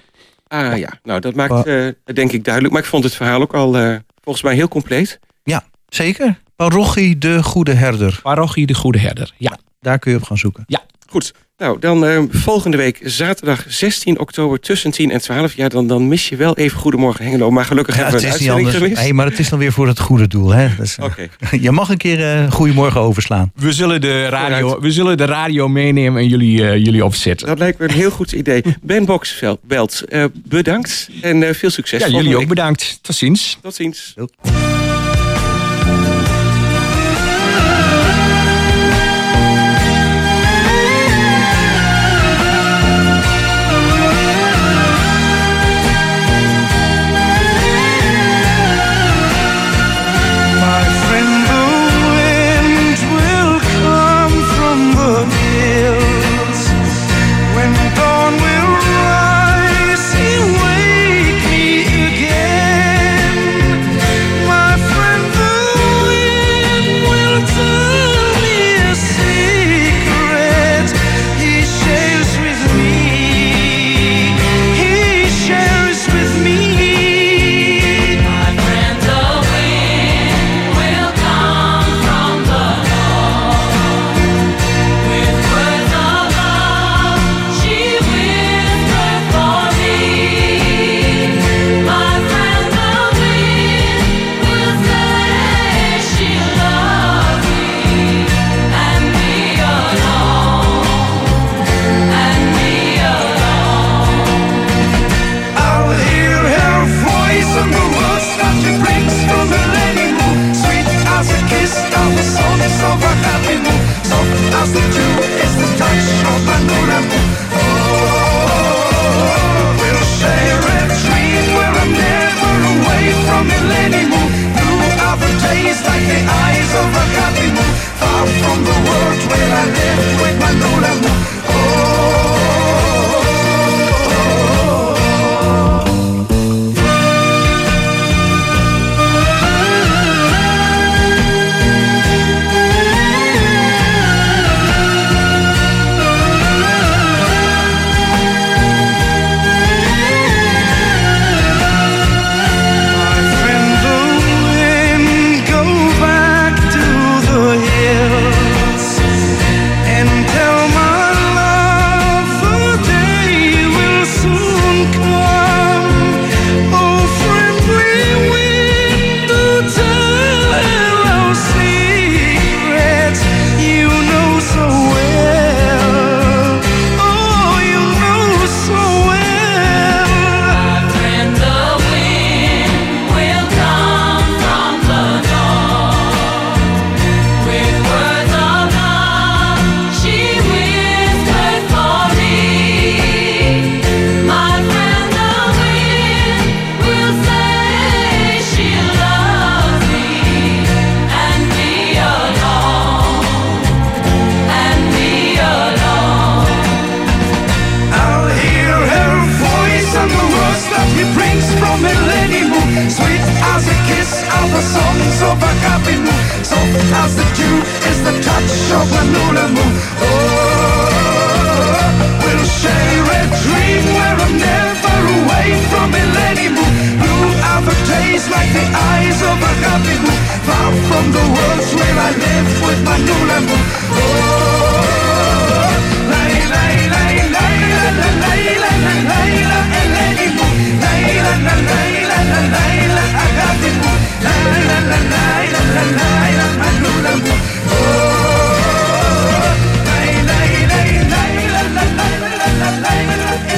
Speaker 6: Ah ja, nou dat maakt eh, denk ik duidelijk. Maar ik vond het verhaal ook al eh, volgens mij heel compleet.
Speaker 2: Ja, zeker. Parochie de Goede Herder.
Speaker 5: Parochie De Goede Herder, ja.
Speaker 2: Daar kun je op gaan zoeken.
Speaker 6: Goed, nou dan eh, volgende week zaterdag 16 oktober tussen 10 en 12. Ja, dan, dan mis je wel even Goedemorgen Hengelo. Maar gelukkig
Speaker 2: Ja,
Speaker 6: hebben
Speaker 2: het
Speaker 6: we
Speaker 2: is
Speaker 6: een
Speaker 2: niet anders.
Speaker 6: gemist.
Speaker 2: Nee, maar het is dan weer voor het goede doel. Hè? Dus,
Speaker 6: Oké,
Speaker 2: je mag een keer eh Goedemorgen overslaan.
Speaker 5: We zullen de radio, we zullen de radio meenemen en jullie, eh, jullie opzetten.
Speaker 6: dat lijkt me een heel goed idee. Ben Boksveld, eh bedankt en eh, veel succes.
Speaker 5: Ja, jullie ook
Speaker 6: week.
Speaker 5: bedankt. Tot ziens.
Speaker 6: Tot ziens.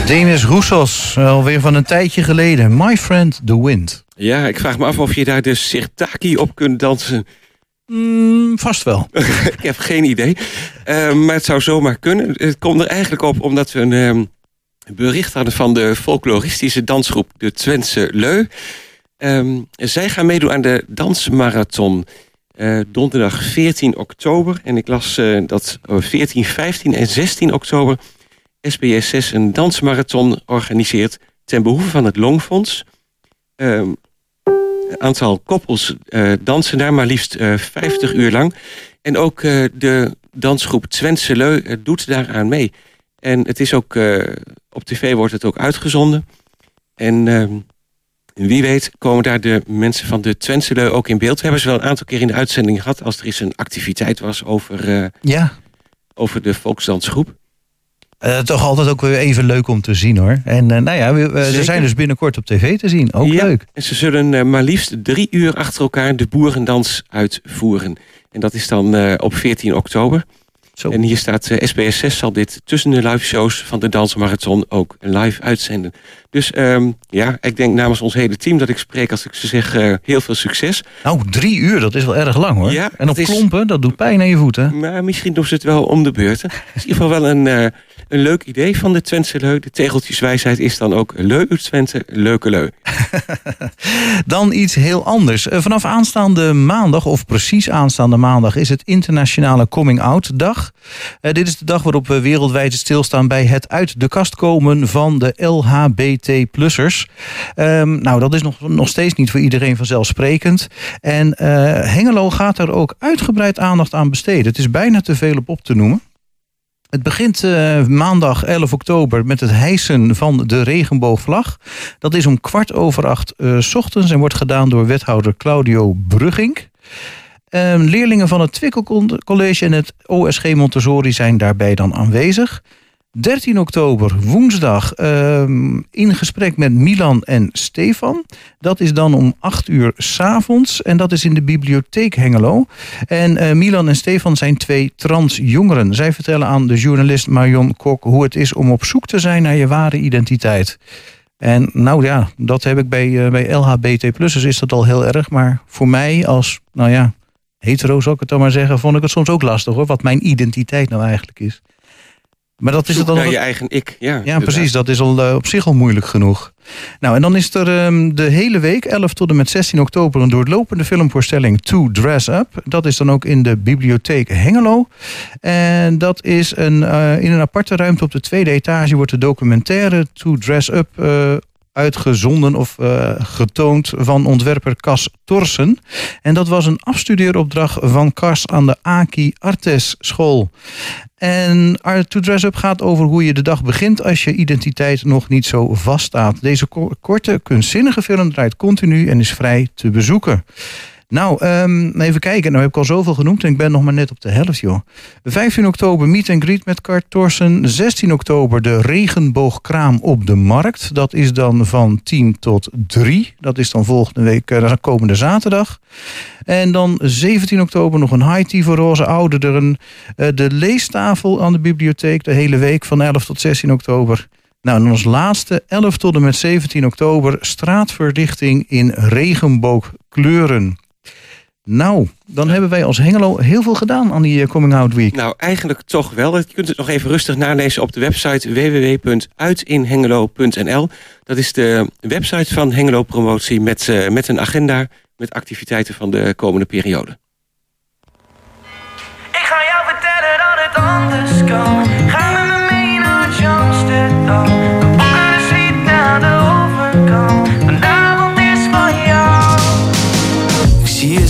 Speaker 2: Demis Roussos, alweer van een tijdje geleden. My Friend the Wind.
Speaker 1: Ja, ik vraag me af of je daar de sirtaki op kunt dansen.
Speaker 2: Mm, vast wel.
Speaker 1: ik heb geen idee. Eh, maar het zou zomaar kunnen. Het komt er eigenlijk op omdat we een ehm, bericht hadden van de folkloristische dansgroep de Twentse Leu. Ehm, zij gaan meedoen aan de dansmarathon. eh, donderdag 14 oktober. En ik las eh, dat op 14, 15 en 16 oktober SBS 6 een dansmarathon organiseert ten behoeve van het Longfonds. Ehm, een aantal koppels eh, dansen daar maar liefst eh 50 uur lang. En ook eh, de dansgroep Twentse Leu eh, doet daaraan mee. En het is ook, eh, op tv wordt het ook uitgezonden. En ehm, wie weet komen daar de mensen van de Twentse Leu ook in beeld. We hebben ze wel een aantal keer in de uitzending gehad... als er eens een activiteit was over, eh,
Speaker 2: Ja,
Speaker 1: over de volksdansgroep.
Speaker 2: Eh, toch altijd ook weer even leuk om te zien hoor. En eh, nou ja, we- we- ze zijn dus binnenkort op tv te zien. Ook
Speaker 1: Ja,
Speaker 2: leuk.
Speaker 1: En ze zullen eh, maar liefst drie uur achter elkaar de boerendans uitvoeren. En dat is dan eh, op 14 oktober.
Speaker 2: Zo.
Speaker 1: En hier staat eh, SBS 6 zal dit tussen de live shows van de Dansmarathon ook live uitzenden. Dus ehm, ja, ik denk namens ons hele team dat ik spreek als ik ze zeg eh, heel veel succes.
Speaker 2: Nou, drie uur, dat is wel erg lang hoor.
Speaker 1: Ja,
Speaker 2: en op
Speaker 1: is-
Speaker 2: klompen, dat doet pijn aan je voeten.
Speaker 1: Maar misschien doen ze het wel om de beurt. Het is in ieder geval wel een, eh, een leuk idee van de Twentse Leu. De tegeltjeswijsheid is dan ook leu Twente, leuke leu.
Speaker 2: Dan iets heel anders. Eh, Vanaf aanstaande maandag, of precies aanstaande maandag, is het Internationale Coming Out Dag. Eh, dit is de dag waarop we wereldwijd stilstaan bij het uit de kast komen van de LHBT-plussers. Ehm, nou, dat is nog, nog steeds niet voor iedereen vanzelfsprekend. En eh, Hengelo gaat er ook uitgebreid aandacht aan besteden. Het is bijna te veel op op te noemen. Het begint eh, maandag 11 oktober met het hijsen van de regenboogvlag. Dat is om kwart over acht 's ochtends en wordt gedaan door wethouder Claudio Brugging. Ehm, leerlingen van het Twikkel College en het OSG Montessori zijn daarbij dan aanwezig. 13 oktober, woensdag, ehm, in gesprek met Milan en Stefan. Dat is dan om 8 uur s'avonds en dat is in de bibliotheek Hengelo. En eh, Milan en Stefan zijn twee transjongeren. Zij vertellen aan de journalist Marion Kok hoe het is om op zoek te zijn naar je ware identiteit. En nou ja, dat heb ik bij, eh, bij LHBT plussers is dat al heel erg. Maar voor mij als, nou ja, hetero zou ik het dan maar zeggen, vond ik het soms ook lastig hoor, wat mijn identiteit nou eigenlijk is. Maar dat is
Speaker 1: Zoek
Speaker 2: het dan.
Speaker 1: naar je eigen ik. Ja,
Speaker 2: Ja, precies. Dat is al eh, op zich al moeilijk genoeg. Nou, en dan is er ehm, de hele week, 11 tot en met 16 oktober, een doorlopende filmvoorstelling To Dress Up. Dat is dan ook in de bibliotheek Hengelo. En dat is een, eh, in een aparte ruimte op de tweede etage wordt de documentaire To Dress Up eh, uitgezonden of eh, getoond van ontwerper Cas Torsen. En dat was een afstudeeropdracht van Cas aan de Aki Artes School. En Art to Dress Up gaat over hoe je de dag begint als je identiteit nog niet zo vaststaat. Deze ko- korte, kunstzinnige film draait continu en is vrij te bezoeken. Nou, ehm, even kijken. Nou heb ik al zoveel genoemd en ik ben nog maar net op de helft, joh. 15 oktober meet and greet met Cart Thorsen. 16 oktober de regenboogkraam op de markt. Dat is dan van 10 tot 3. Dat is dan volgende week, eh, komende zaterdag. En dan 17 oktober nog een high tea voor roze ouderen. Eh, de leestafel aan de bibliotheek de hele week van 11 tot 16 oktober. Nou, en als laatste 11 tot en met 17 oktober straatverlichting in regenboogkleuren. Nou, dan hebben wij als Hengelo heel veel gedaan aan die eh, Coming Out Week.
Speaker 1: Nou, eigenlijk toch wel. Je kunt het nog even rustig nalezen op de website www.uitinhengelo.nl. Dat is de website van Hengelo Promotie met, eh, met een agenda met activiteiten van de komende periode.
Speaker 7: Ik ga jou vertellen dat het anders kan. Ga met me mee naar Amsterdam.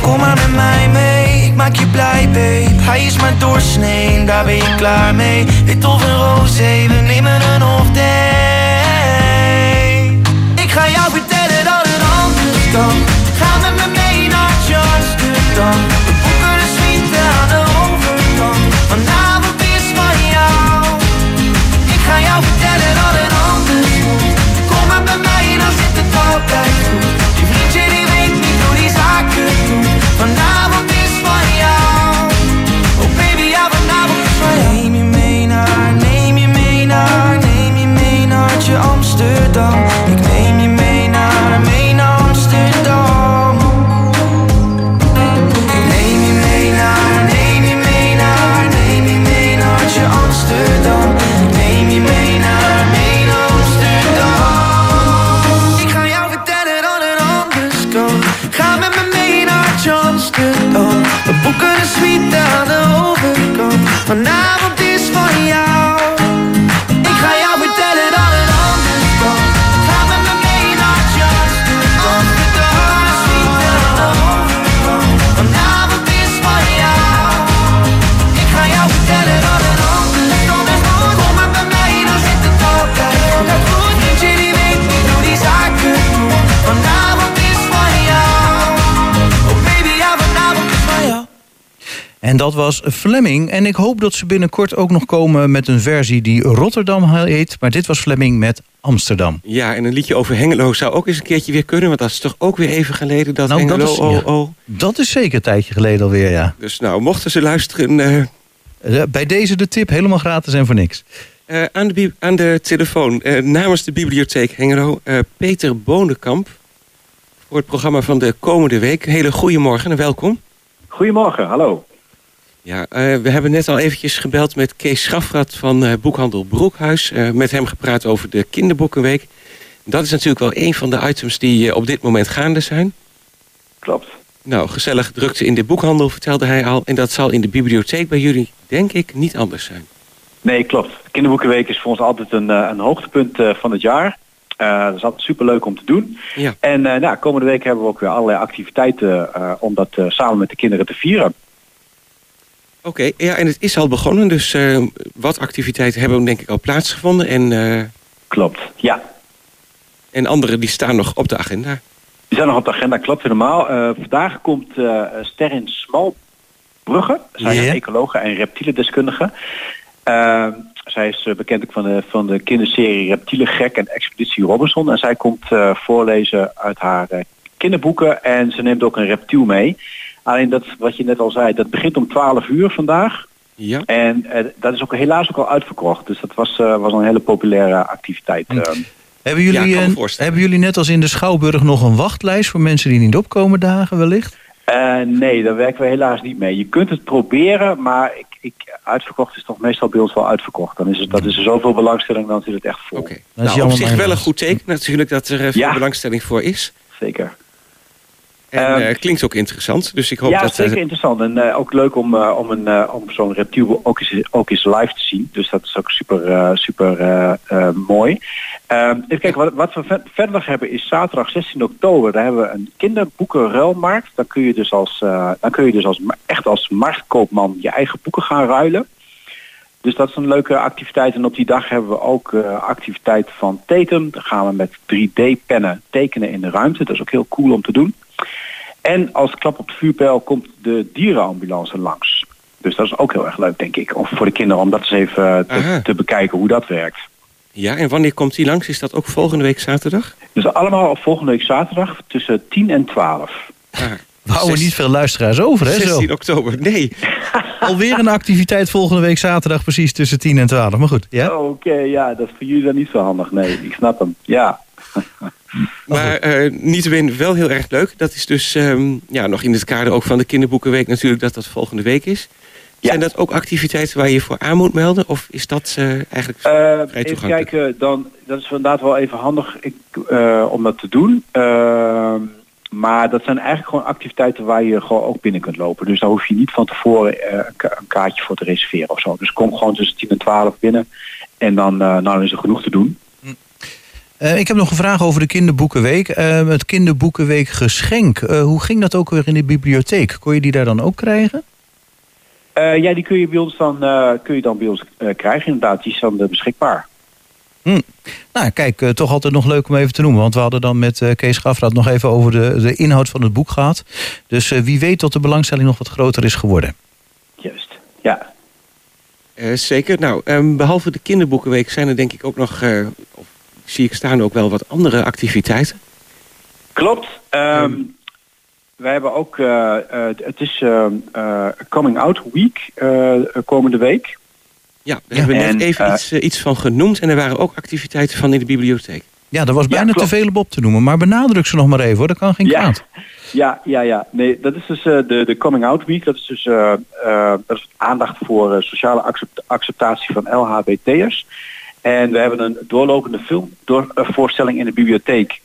Speaker 7: Kom maar met mij mee, ik maak je blij babe. Hij is maar doorsnee, daar ben je klaar mee. Wit of een roze, we nemen een off Ik ga jou vertellen dat het anders kan. Ga met me mee naar Amsterdam. We boeken de aan de overkant? Vanavond is van jou. Ik ga jou vertellen dat het anders moet. Kom maar bij mij dan zit het altijd goed
Speaker 2: En dat was Fleming. En ik hoop dat ze binnenkort ook nog komen met een versie die Rotterdam heet. Maar dit was Fleming met Amsterdam.
Speaker 1: Ja, en een liedje over Hengelo zou ook eens een keertje weer kunnen. Want dat is toch ook weer even geleden dat
Speaker 2: Nou, dat
Speaker 1: Hengelo...
Speaker 2: is-
Speaker 1: oh,
Speaker 2: ja.
Speaker 1: oh.
Speaker 2: Dat is zeker een tijdje geleden alweer, ja.
Speaker 1: Dus nou, mochten ze luisteren... eh,
Speaker 2: Eh, Bij deze de tip helemaal gratis en voor niks.
Speaker 1: eh, aan, de, aan de telefoon, namens de bibliotheek Hengelo... eh, Peter Bonenkamp voor het programma van de komende week. Hele goede morgen en welkom.
Speaker 8: Goedemorgen, hallo.
Speaker 1: Ja, eh, we hebben net al eventjes gebeld met Kees Schafrat van eh, boekhandel Broekhuis. eh, met hem gepraat over de kinderboekenweek. Dat is natuurlijk wel een van de items die op dit moment gaande zijn.
Speaker 8: Klopt.
Speaker 1: Nou, gezellig drukte in de boekhandel, vertelde hij al. En dat zal in de bibliotheek bij jullie, denk ik, niet anders zijn.
Speaker 8: Nee, klopt. De Kinderboekenweek is voor ons altijd een, een hoogtepunt van het jaar. Dat is altijd superleuk om te doen.
Speaker 1: Ja.
Speaker 8: En nou, komende week hebben we ook weer allerlei activiteiten om dat samen met de kinderen te vieren.
Speaker 1: Oké, ja, en het is al begonnen. Dus eh, wat activiteiten hebben denk ik al plaatsgevonden. En, eh,
Speaker 8: Klopt, ja.
Speaker 1: en andere die staan nog op de agenda.
Speaker 8: Die zijn nog op de agenda, klopt helemaal. Eh, vandaag komt eh Sterrin Smalbrugge. Zij is ecologe en reptielendeskundige. Eh, zij is bekend ook van de, van de kinderserie Reptielen Gek en Expeditie Robinson. En zij komt eh, voorlezen uit haar eh, kinderboeken en ze neemt ook een reptiel mee. Alleen dat, wat je net al zei, dat begint om 12 uur vandaag.
Speaker 1: Ja.
Speaker 8: En eh, dat is ook helaas ook al uitverkocht. Dus dat was, eh, was een hele populaire activiteit.
Speaker 2: Hm.
Speaker 8: eh.
Speaker 2: Hebben
Speaker 1: Ja,
Speaker 2: jullie,
Speaker 1: me
Speaker 2: een- hebben jullie net als in de Schouwburg nog een wachtlijst voor mensen die niet opkomen dagen wellicht?
Speaker 8: Eh, nee, daar werken we helaas niet mee. Je kunt het proberen, maar ik, ik, uitverkocht is toch meestal bij ons wel uitverkocht. Dan is het, dat is er zoveel belangstelling, dan zit het echt vol.
Speaker 1: Oké.
Speaker 2: is
Speaker 1: Nou, op
Speaker 2: jammer,
Speaker 1: zich wel een goed teken natuurlijk dat er veel
Speaker 8: Ja.
Speaker 1: belangstelling voor is.
Speaker 8: Zeker.
Speaker 1: En
Speaker 8: Ehm,
Speaker 1: eh, klinkt ook interessant. Dus ik hoop
Speaker 8: ja,
Speaker 1: dat... eh,
Speaker 8: zeker interessant. En eh, ook leuk om, om, een, om zo'n reptiel ook eens, ook eens live te zien. Dus dat is ook super, super mooi. Ehm, even kijken, wat, wat we ver- verder nog hebben is zaterdag 16 oktober. Daar hebben we een kinderboekenruilmarkt. Dan kun je dus, als, dan kun je dus als, echt als marktkoopman je eigen boeken gaan ruilen. Dus dat is een leuke activiteit. En op die dag hebben we ook eh activiteit van Tatum. Dan gaan we met 3D-pennen tekenen in de ruimte. Dat is ook heel cool om te doen. En als klap op de vuurpijl komt de dierenambulance langs. Dus dat is ook heel erg leuk, denk ik. Of voor de kinderen om dat eens even eh, te, te bekijken hoe dat werkt.
Speaker 1: Ja, en wanneer komt die langs? Is dat ook volgende week zaterdag?
Speaker 8: Dus allemaal op volgende week zaterdag tussen 10 en 12.
Speaker 1: Ah,
Speaker 2: We houden niet veel luisteraars over, hè? Zo.
Speaker 1: 16 oktober, nee.
Speaker 2: Alweer een activiteit volgende week zaterdag precies tussen 10 en 12. Maar goed, ja?
Speaker 8: Oké, ja, dat is voor jullie dan niet zo handig. Nee, ik snap hem. Ja.
Speaker 1: Maar eh niettemin wel heel erg leuk. Dat is dus ehm, ja, nog in het kader ook van de kinderboekenweek natuurlijk dat dat volgende week is.
Speaker 8: Ja.
Speaker 1: Zijn dat ook activiteiten waar je je voor aan moet melden? Of is dat eh, eigenlijk...
Speaker 8: Eh, even
Speaker 1: toegankelijk.
Speaker 8: kijken, dan, dat is inderdaad wel even handig ik, eh, om dat te doen. Ehm, maar dat zijn eigenlijk gewoon activiteiten waar je gewoon ook binnen kunt lopen. Dus daar hoef je niet van tevoren eh, een, ka- een kaartje voor te reserveren of zo. Dus kom gewoon tussen 10 en 12 binnen. En dan, eh, nou, is er genoeg te doen.
Speaker 2: Eh, ik heb nog een vraag over de kinderboekenweek. Het kinderboekenweek geschenk. Hoe ging dat ook weer in de bibliotheek? Kon je die daar dan ook krijgen?
Speaker 8: Ja, die kun je bij ons dan, kun je dan bij ons krijgen. Inderdaad, die is dan eh, beschikbaar.
Speaker 2: Nou, kijk, eh, toch altijd nog leuk om even te noemen. Want we hadden dan met eh, Kees Gafraad nog even over de, de inhoud van het boek gehad. Dus eh, wie weet tot de belangstelling nog wat groter is geworden.
Speaker 8: Juist. Ja.
Speaker 1: Eh, zeker. Nou, ehm, behalve de kinderboekenweek zijn er denk ik ook nog, eh, of zie ik staan ook wel wat andere activiteiten.
Speaker 8: Klopt. Ehm, wij hebben ook, het is ehm, eh, Coming Out Week eh, komende week.
Speaker 1: Ja, daar
Speaker 2: Ja,
Speaker 1: hebben we net
Speaker 8: en,
Speaker 1: even
Speaker 8: eh,
Speaker 1: iets, eh, iets van genoemd en er waren ook activiteiten van in de bibliotheek.
Speaker 2: Ja, dat was
Speaker 8: Ja,
Speaker 2: bijna te veel om op te noemen. Maar benadruk ze nog maar even hoor, dat kan geen
Speaker 8: Ja.
Speaker 2: kwaad.
Speaker 8: Ja, ja, ja. Nee, dat is dus eh, de, de Coming Out Week. Dat is dus eh, eh, dat is aandacht voor eh, sociale accept- acceptatie van LHBT'ers. En we hebben een doorlopende filmvoorstelling in de bibliotheek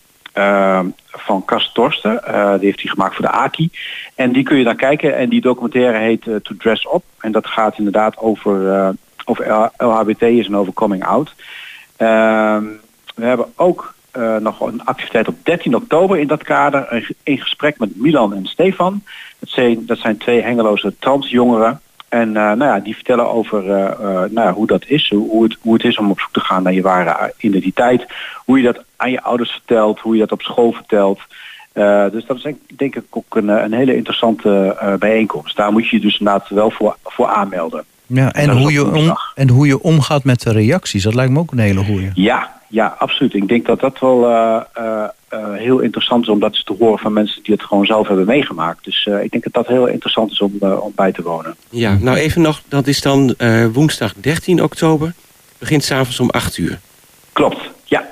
Speaker 8: van Cas Torsten. Eh, die heeft hij gemaakt voor de AKI. En die kun je dan kijken. En die documentaire heet To Dress Up. En dat gaat inderdaad over, eh, over L- LHBT'ers en over coming out. Ehm, we hebben ook eh, nog een activiteit op 13 oktober in dat kader. Een In gesprek met Milan en Stefan. Dat zijn, dat zijn twee hengeloze transjongeren. En eh, nou ja, die vertellen over eh, nou ja, hoe dat is. Hoe, het, hoe het is om op zoek te gaan naar je ware identiteit. Hoe je dat aan je ouders vertelt. Hoe je dat op school vertelt. Dus dat is denk- ik ook een, een hele interessante bijeenkomst. Daar moet je je dus inderdaad wel voor, voor aanmelden.
Speaker 2: Ja, en, hoe je om, en hoe je omgaat met de reacties, dat lijkt me ook een hele goeie.
Speaker 8: Ja, ja, absoluut. Ik denk dat dat wel eh, eh, eh, heel interessant is om dat te horen van mensen die het gewoon zelf hebben meegemaakt. Dus eh, ik denk dat dat heel interessant is om, om bij te wonen.
Speaker 1: Ja, nou even nog, dat is dan eh, woensdag 13 oktober. Begint s'avonds om 8 uur.
Speaker 8: Klopt, ja.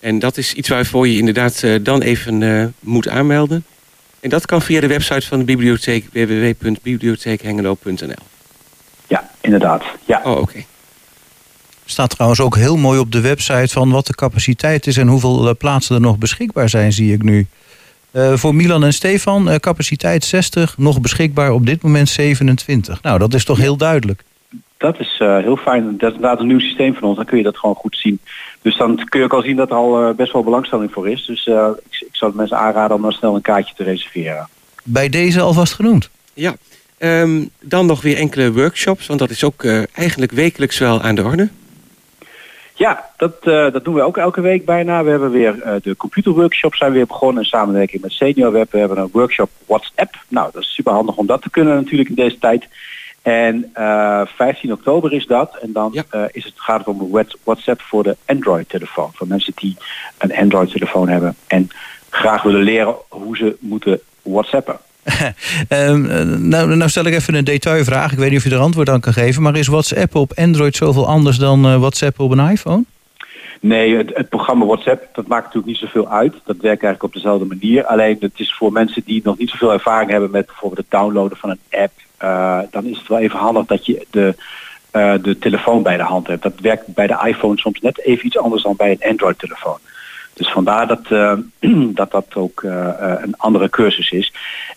Speaker 1: En dat is iets waarvoor je inderdaad eh, dan even eh, moet aanmelden. En dat kan via de website van de bibliotheek www.bibliotheekhengelo.nl.
Speaker 8: Ja, inderdaad. Ja.
Speaker 1: Oh, oké.
Speaker 2: Staat trouwens ook heel mooi op de website van wat de capaciteit is en hoeveel eh, plaatsen er nog beschikbaar zijn, zie ik nu. Eh, voor Milan en Stefan, eh, capaciteit 60, nog beschikbaar op dit moment 27. Nou, dat is toch heel duidelijk.
Speaker 8: Dat is eh, heel fijn. Dat is inderdaad een nieuw systeem van ons. Dan kun je dat gewoon goed zien. Dus dan kun je ook al zien dat er al best wel belangstelling voor is. Dus eh, ik, ik zou de mensen aanraden om dan snel een kaartje te reserveren.
Speaker 2: Bij deze alvast genoemd.
Speaker 1: Ja. Ehm, dan nog weer enkele workshops, want dat is ook eh, eigenlijk wekelijks wel aan de orde.
Speaker 8: Ja, dat, eh, dat doen we ook elke week bijna. We hebben weer eh, de computerworkshops zijn weer begonnen in samenwerking met Senior Web. We hebben een workshop WhatsApp. Nou, dat is super handig om dat te kunnen natuurlijk in deze tijd. En eh, 15 oktober is dat. En dan
Speaker 1: Ja.
Speaker 8: is het, gaat het om WhatsApp voor de Android-telefoon. Voor mensen die een Android-telefoon hebben en graag willen leren hoe ze moeten WhatsAppen.
Speaker 2: Ehm, eh, nou, nou stel ik even een detailvraag. Ik weet niet of je er antwoord aan kan geven. Maar is WhatsApp op Android zoveel anders dan eh, WhatsApp op een iPhone?
Speaker 8: Nee, het, het programma WhatsApp, dat maakt natuurlijk niet zoveel uit. Dat werkt eigenlijk op dezelfde manier. Alleen het is voor mensen die nog niet zoveel ervaring hebben met bijvoorbeeld het downloaden van een app. eh, dan is het wel even handig dat je de, eh, de telefoon bij de hand hebt. Dat werkt bij de iPhone soms net even iets anders dan bij een Android telefoon. Dus vandaar dat eh, dat, dat ook eh, eh, een andere cursus is.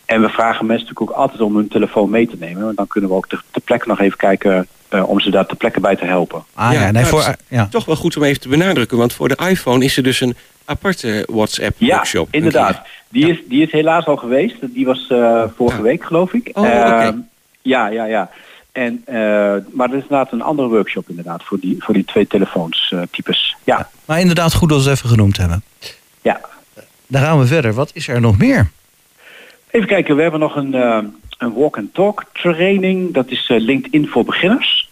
Speaker 8: En we vragen mensen natuurlijk ook altijd om hun telefoon mee te nemen. Want dan kunnen we ook ter, ter plekke nog even kijken eh, om ze daar ter plekke bij te helpen.
Speaker 2: Ah ja,
Speaker 1: Ja,
Speaker 2: nee,
Speaker 1: nou,
Speaker 2: voor, ja.
Speaker 1: Toch wel goed om even te benadrukken, want voor de iPhone is er dus een aparte WhatsApp-workshop.
Speaker 8: Ja, inderdaad. Die, is, die is helaas al geweest. Die was eh, vorige
Speaker 1: Ja.
Speaker 8: week, geloof ik.
Speaker 1: Oh.
Speaker 8: Ehm, ja, ja, ja. En, eh, maar er is inderdaad een andere workshop inderdaad voor die, voor die twee telefoons eh, types. Ja,
Speaker 2: Maar inderdaad goed dat we het even genoemd hebben.
Speaker 8: ja.
Speaker 2: Dan gaan we verder. Wat is er nog meer?
Speaker 8: Even kijken, we hebben nog een, eh, een walk-and-talk training. Dat is LinkedIn voor beginners.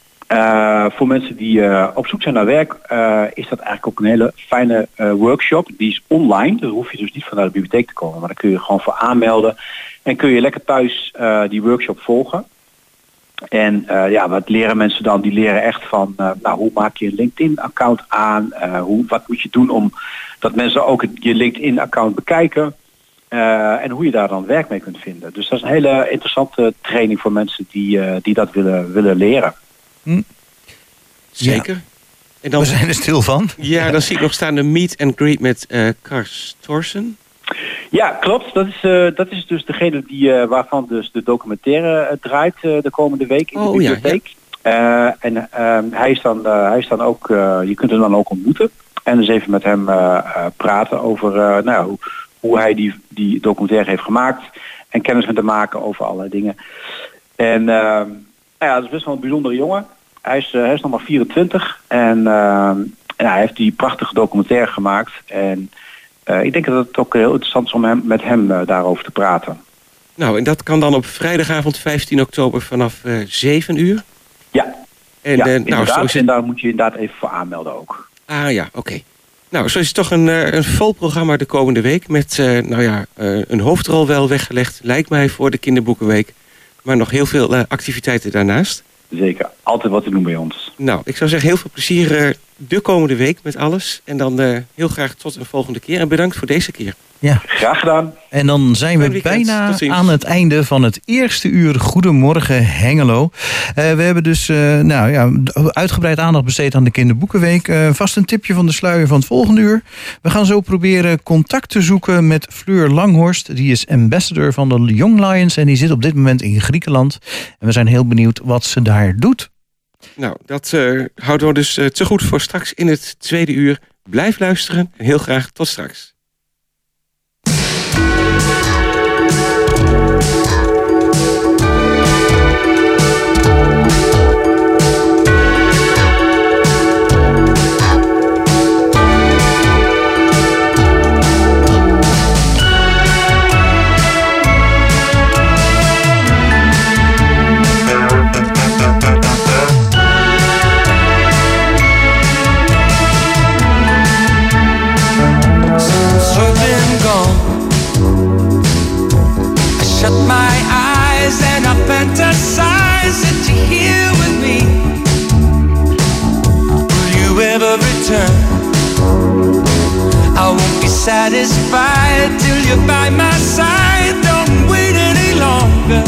Speaker 8: Voor mensen die op zoek zijn naar werk is dat eigenlijk ook een hele fijne workshop. Die is online, daar hoef je dus niet vanuit de bibliotheek te komen. Maar daar kun je gewoon voor aanmelden. En kun je lekker thuis die workshop volgen. En eh, ja, wat leren mensen dan? Die leren echt van, eh, nou, hoe maak je een LinkedIn-account aan? Eh, hoe, wat moet je doen om dat mensen ook het, je LinkedIn-account bekijken? Eh, en hoe je daar dan werk mee kunt vinden. Dus dat is een hele interessante training voor mensen die, eh, die dat willen, willen leren.
Speaker 1: Zeker. En dan,
Speaker 2: We zijn er stil van.
Speaker 1: ja, dan zie ik nog staan de meet and greet met eh Kars Thorsen.
Speaker 8: Ja, klopt. Dat is, eh, dat is dus degene die, eh, waarvan dus de documentaire eh, draait de komende week in de
Speaker 1: Oh, ja,
Speaker 8: bibliotheek. Eh, en ehm, hij, is dan, hij is dan ook, je kunt hem dan ook ontmoeten. En dus even met hem praten over nou, ja, hoe, hoe hij die, die documentaire heeft gemaakt. En kennis met hem maken over allerlei dingen. En ehm, nou ja, dat is best wel een bijzondere jongen. Hij is, hij is nog maar 24 en, ehm, en hij heeft die prachtige documentaire gemaakt. En ik denk dat het ook heel interessant is om hem, met hem eh, daarover te praten.
Speaker 1: Nou, en dat kan dan op vrijdagavond 15 oktober vanaf eh 7 uur.
Speaker 8: Ja,
Speaker 1: En,
Speaker 8: ja
Speaker 1: eh, nou,
Speaker 8: inderdaad. En daar moet je inderdaad even voor aanmelden ook.
Speaker 1: Ah ja, oké. Nou, zo is het toch een, eh, een vol programma de komende week. Met, eh, nou ja, eh, een hoofdrol wel weggelegd, lijkt mij, voor de kinderboekenweek. Maar nog heel veel eh, activiteiten daarnaast.
Speaker 8: Zeker, altijd wat te doen bij ons.
Speaker 1: Nou, ik zou zeggen, heel veel plezier eh, de komende week met alles. En dan eh, heel graag tot een volgende keer. En bedankt voor deze keer.
Speaker 2: Ja,
Speaker 8: Graag gedaan.
Speaker 2: en dan zijn we bijna aan het einde van het eerste uur Goedemorgen Hengelo. Eh, we hebben dus eh, nou, ja, uitgebreid aandacht besteed aan de Kinderboekenweek. Eh, vast een tipje van de sluier van het volgende uur. We gaan zo proberen contact te zoeken met Fleur Langhorst. Die is ambassador van de Young Lions en die zit op dit moment in Griekenland. En we zijn heel benieuwd wat ze daar doet.
Speaker 1: Nou, dat eh, houden we dus eh, te goed voor straks in het tweede uur. Blijf luisteren en heel graag tot straks.
Speaker 6: Satisfied till you're by my side. Don't wait any longer.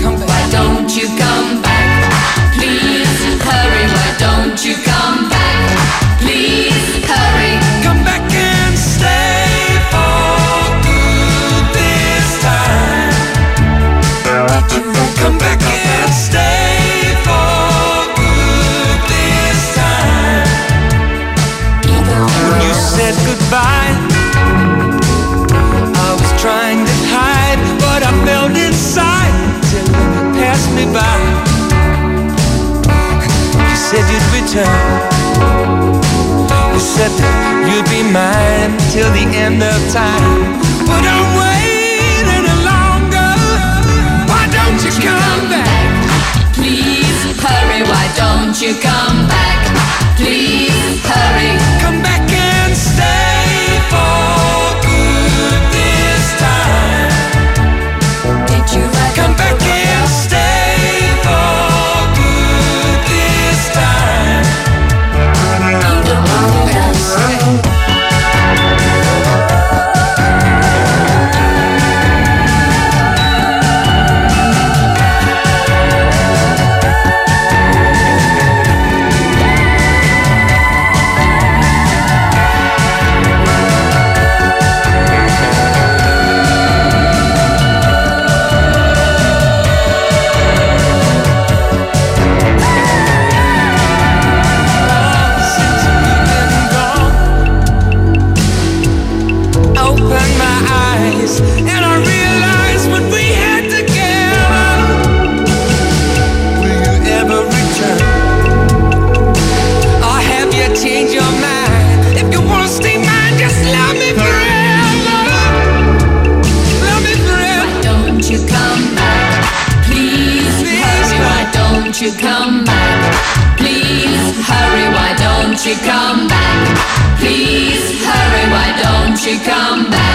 Speaker 6: Come back.
Speaker 9: Why don't you come back? Please hurry. Why don't you come
Speaker 6: return. You said that you'd be mine till the end of time. But I'm waiting longer. Why don't you come back?
Speaker 9: Please hurry. Why don't you come back? Please hurry.
Speaker 6: Come back and stay for
Speaker 9: you
Speaker 6: come back?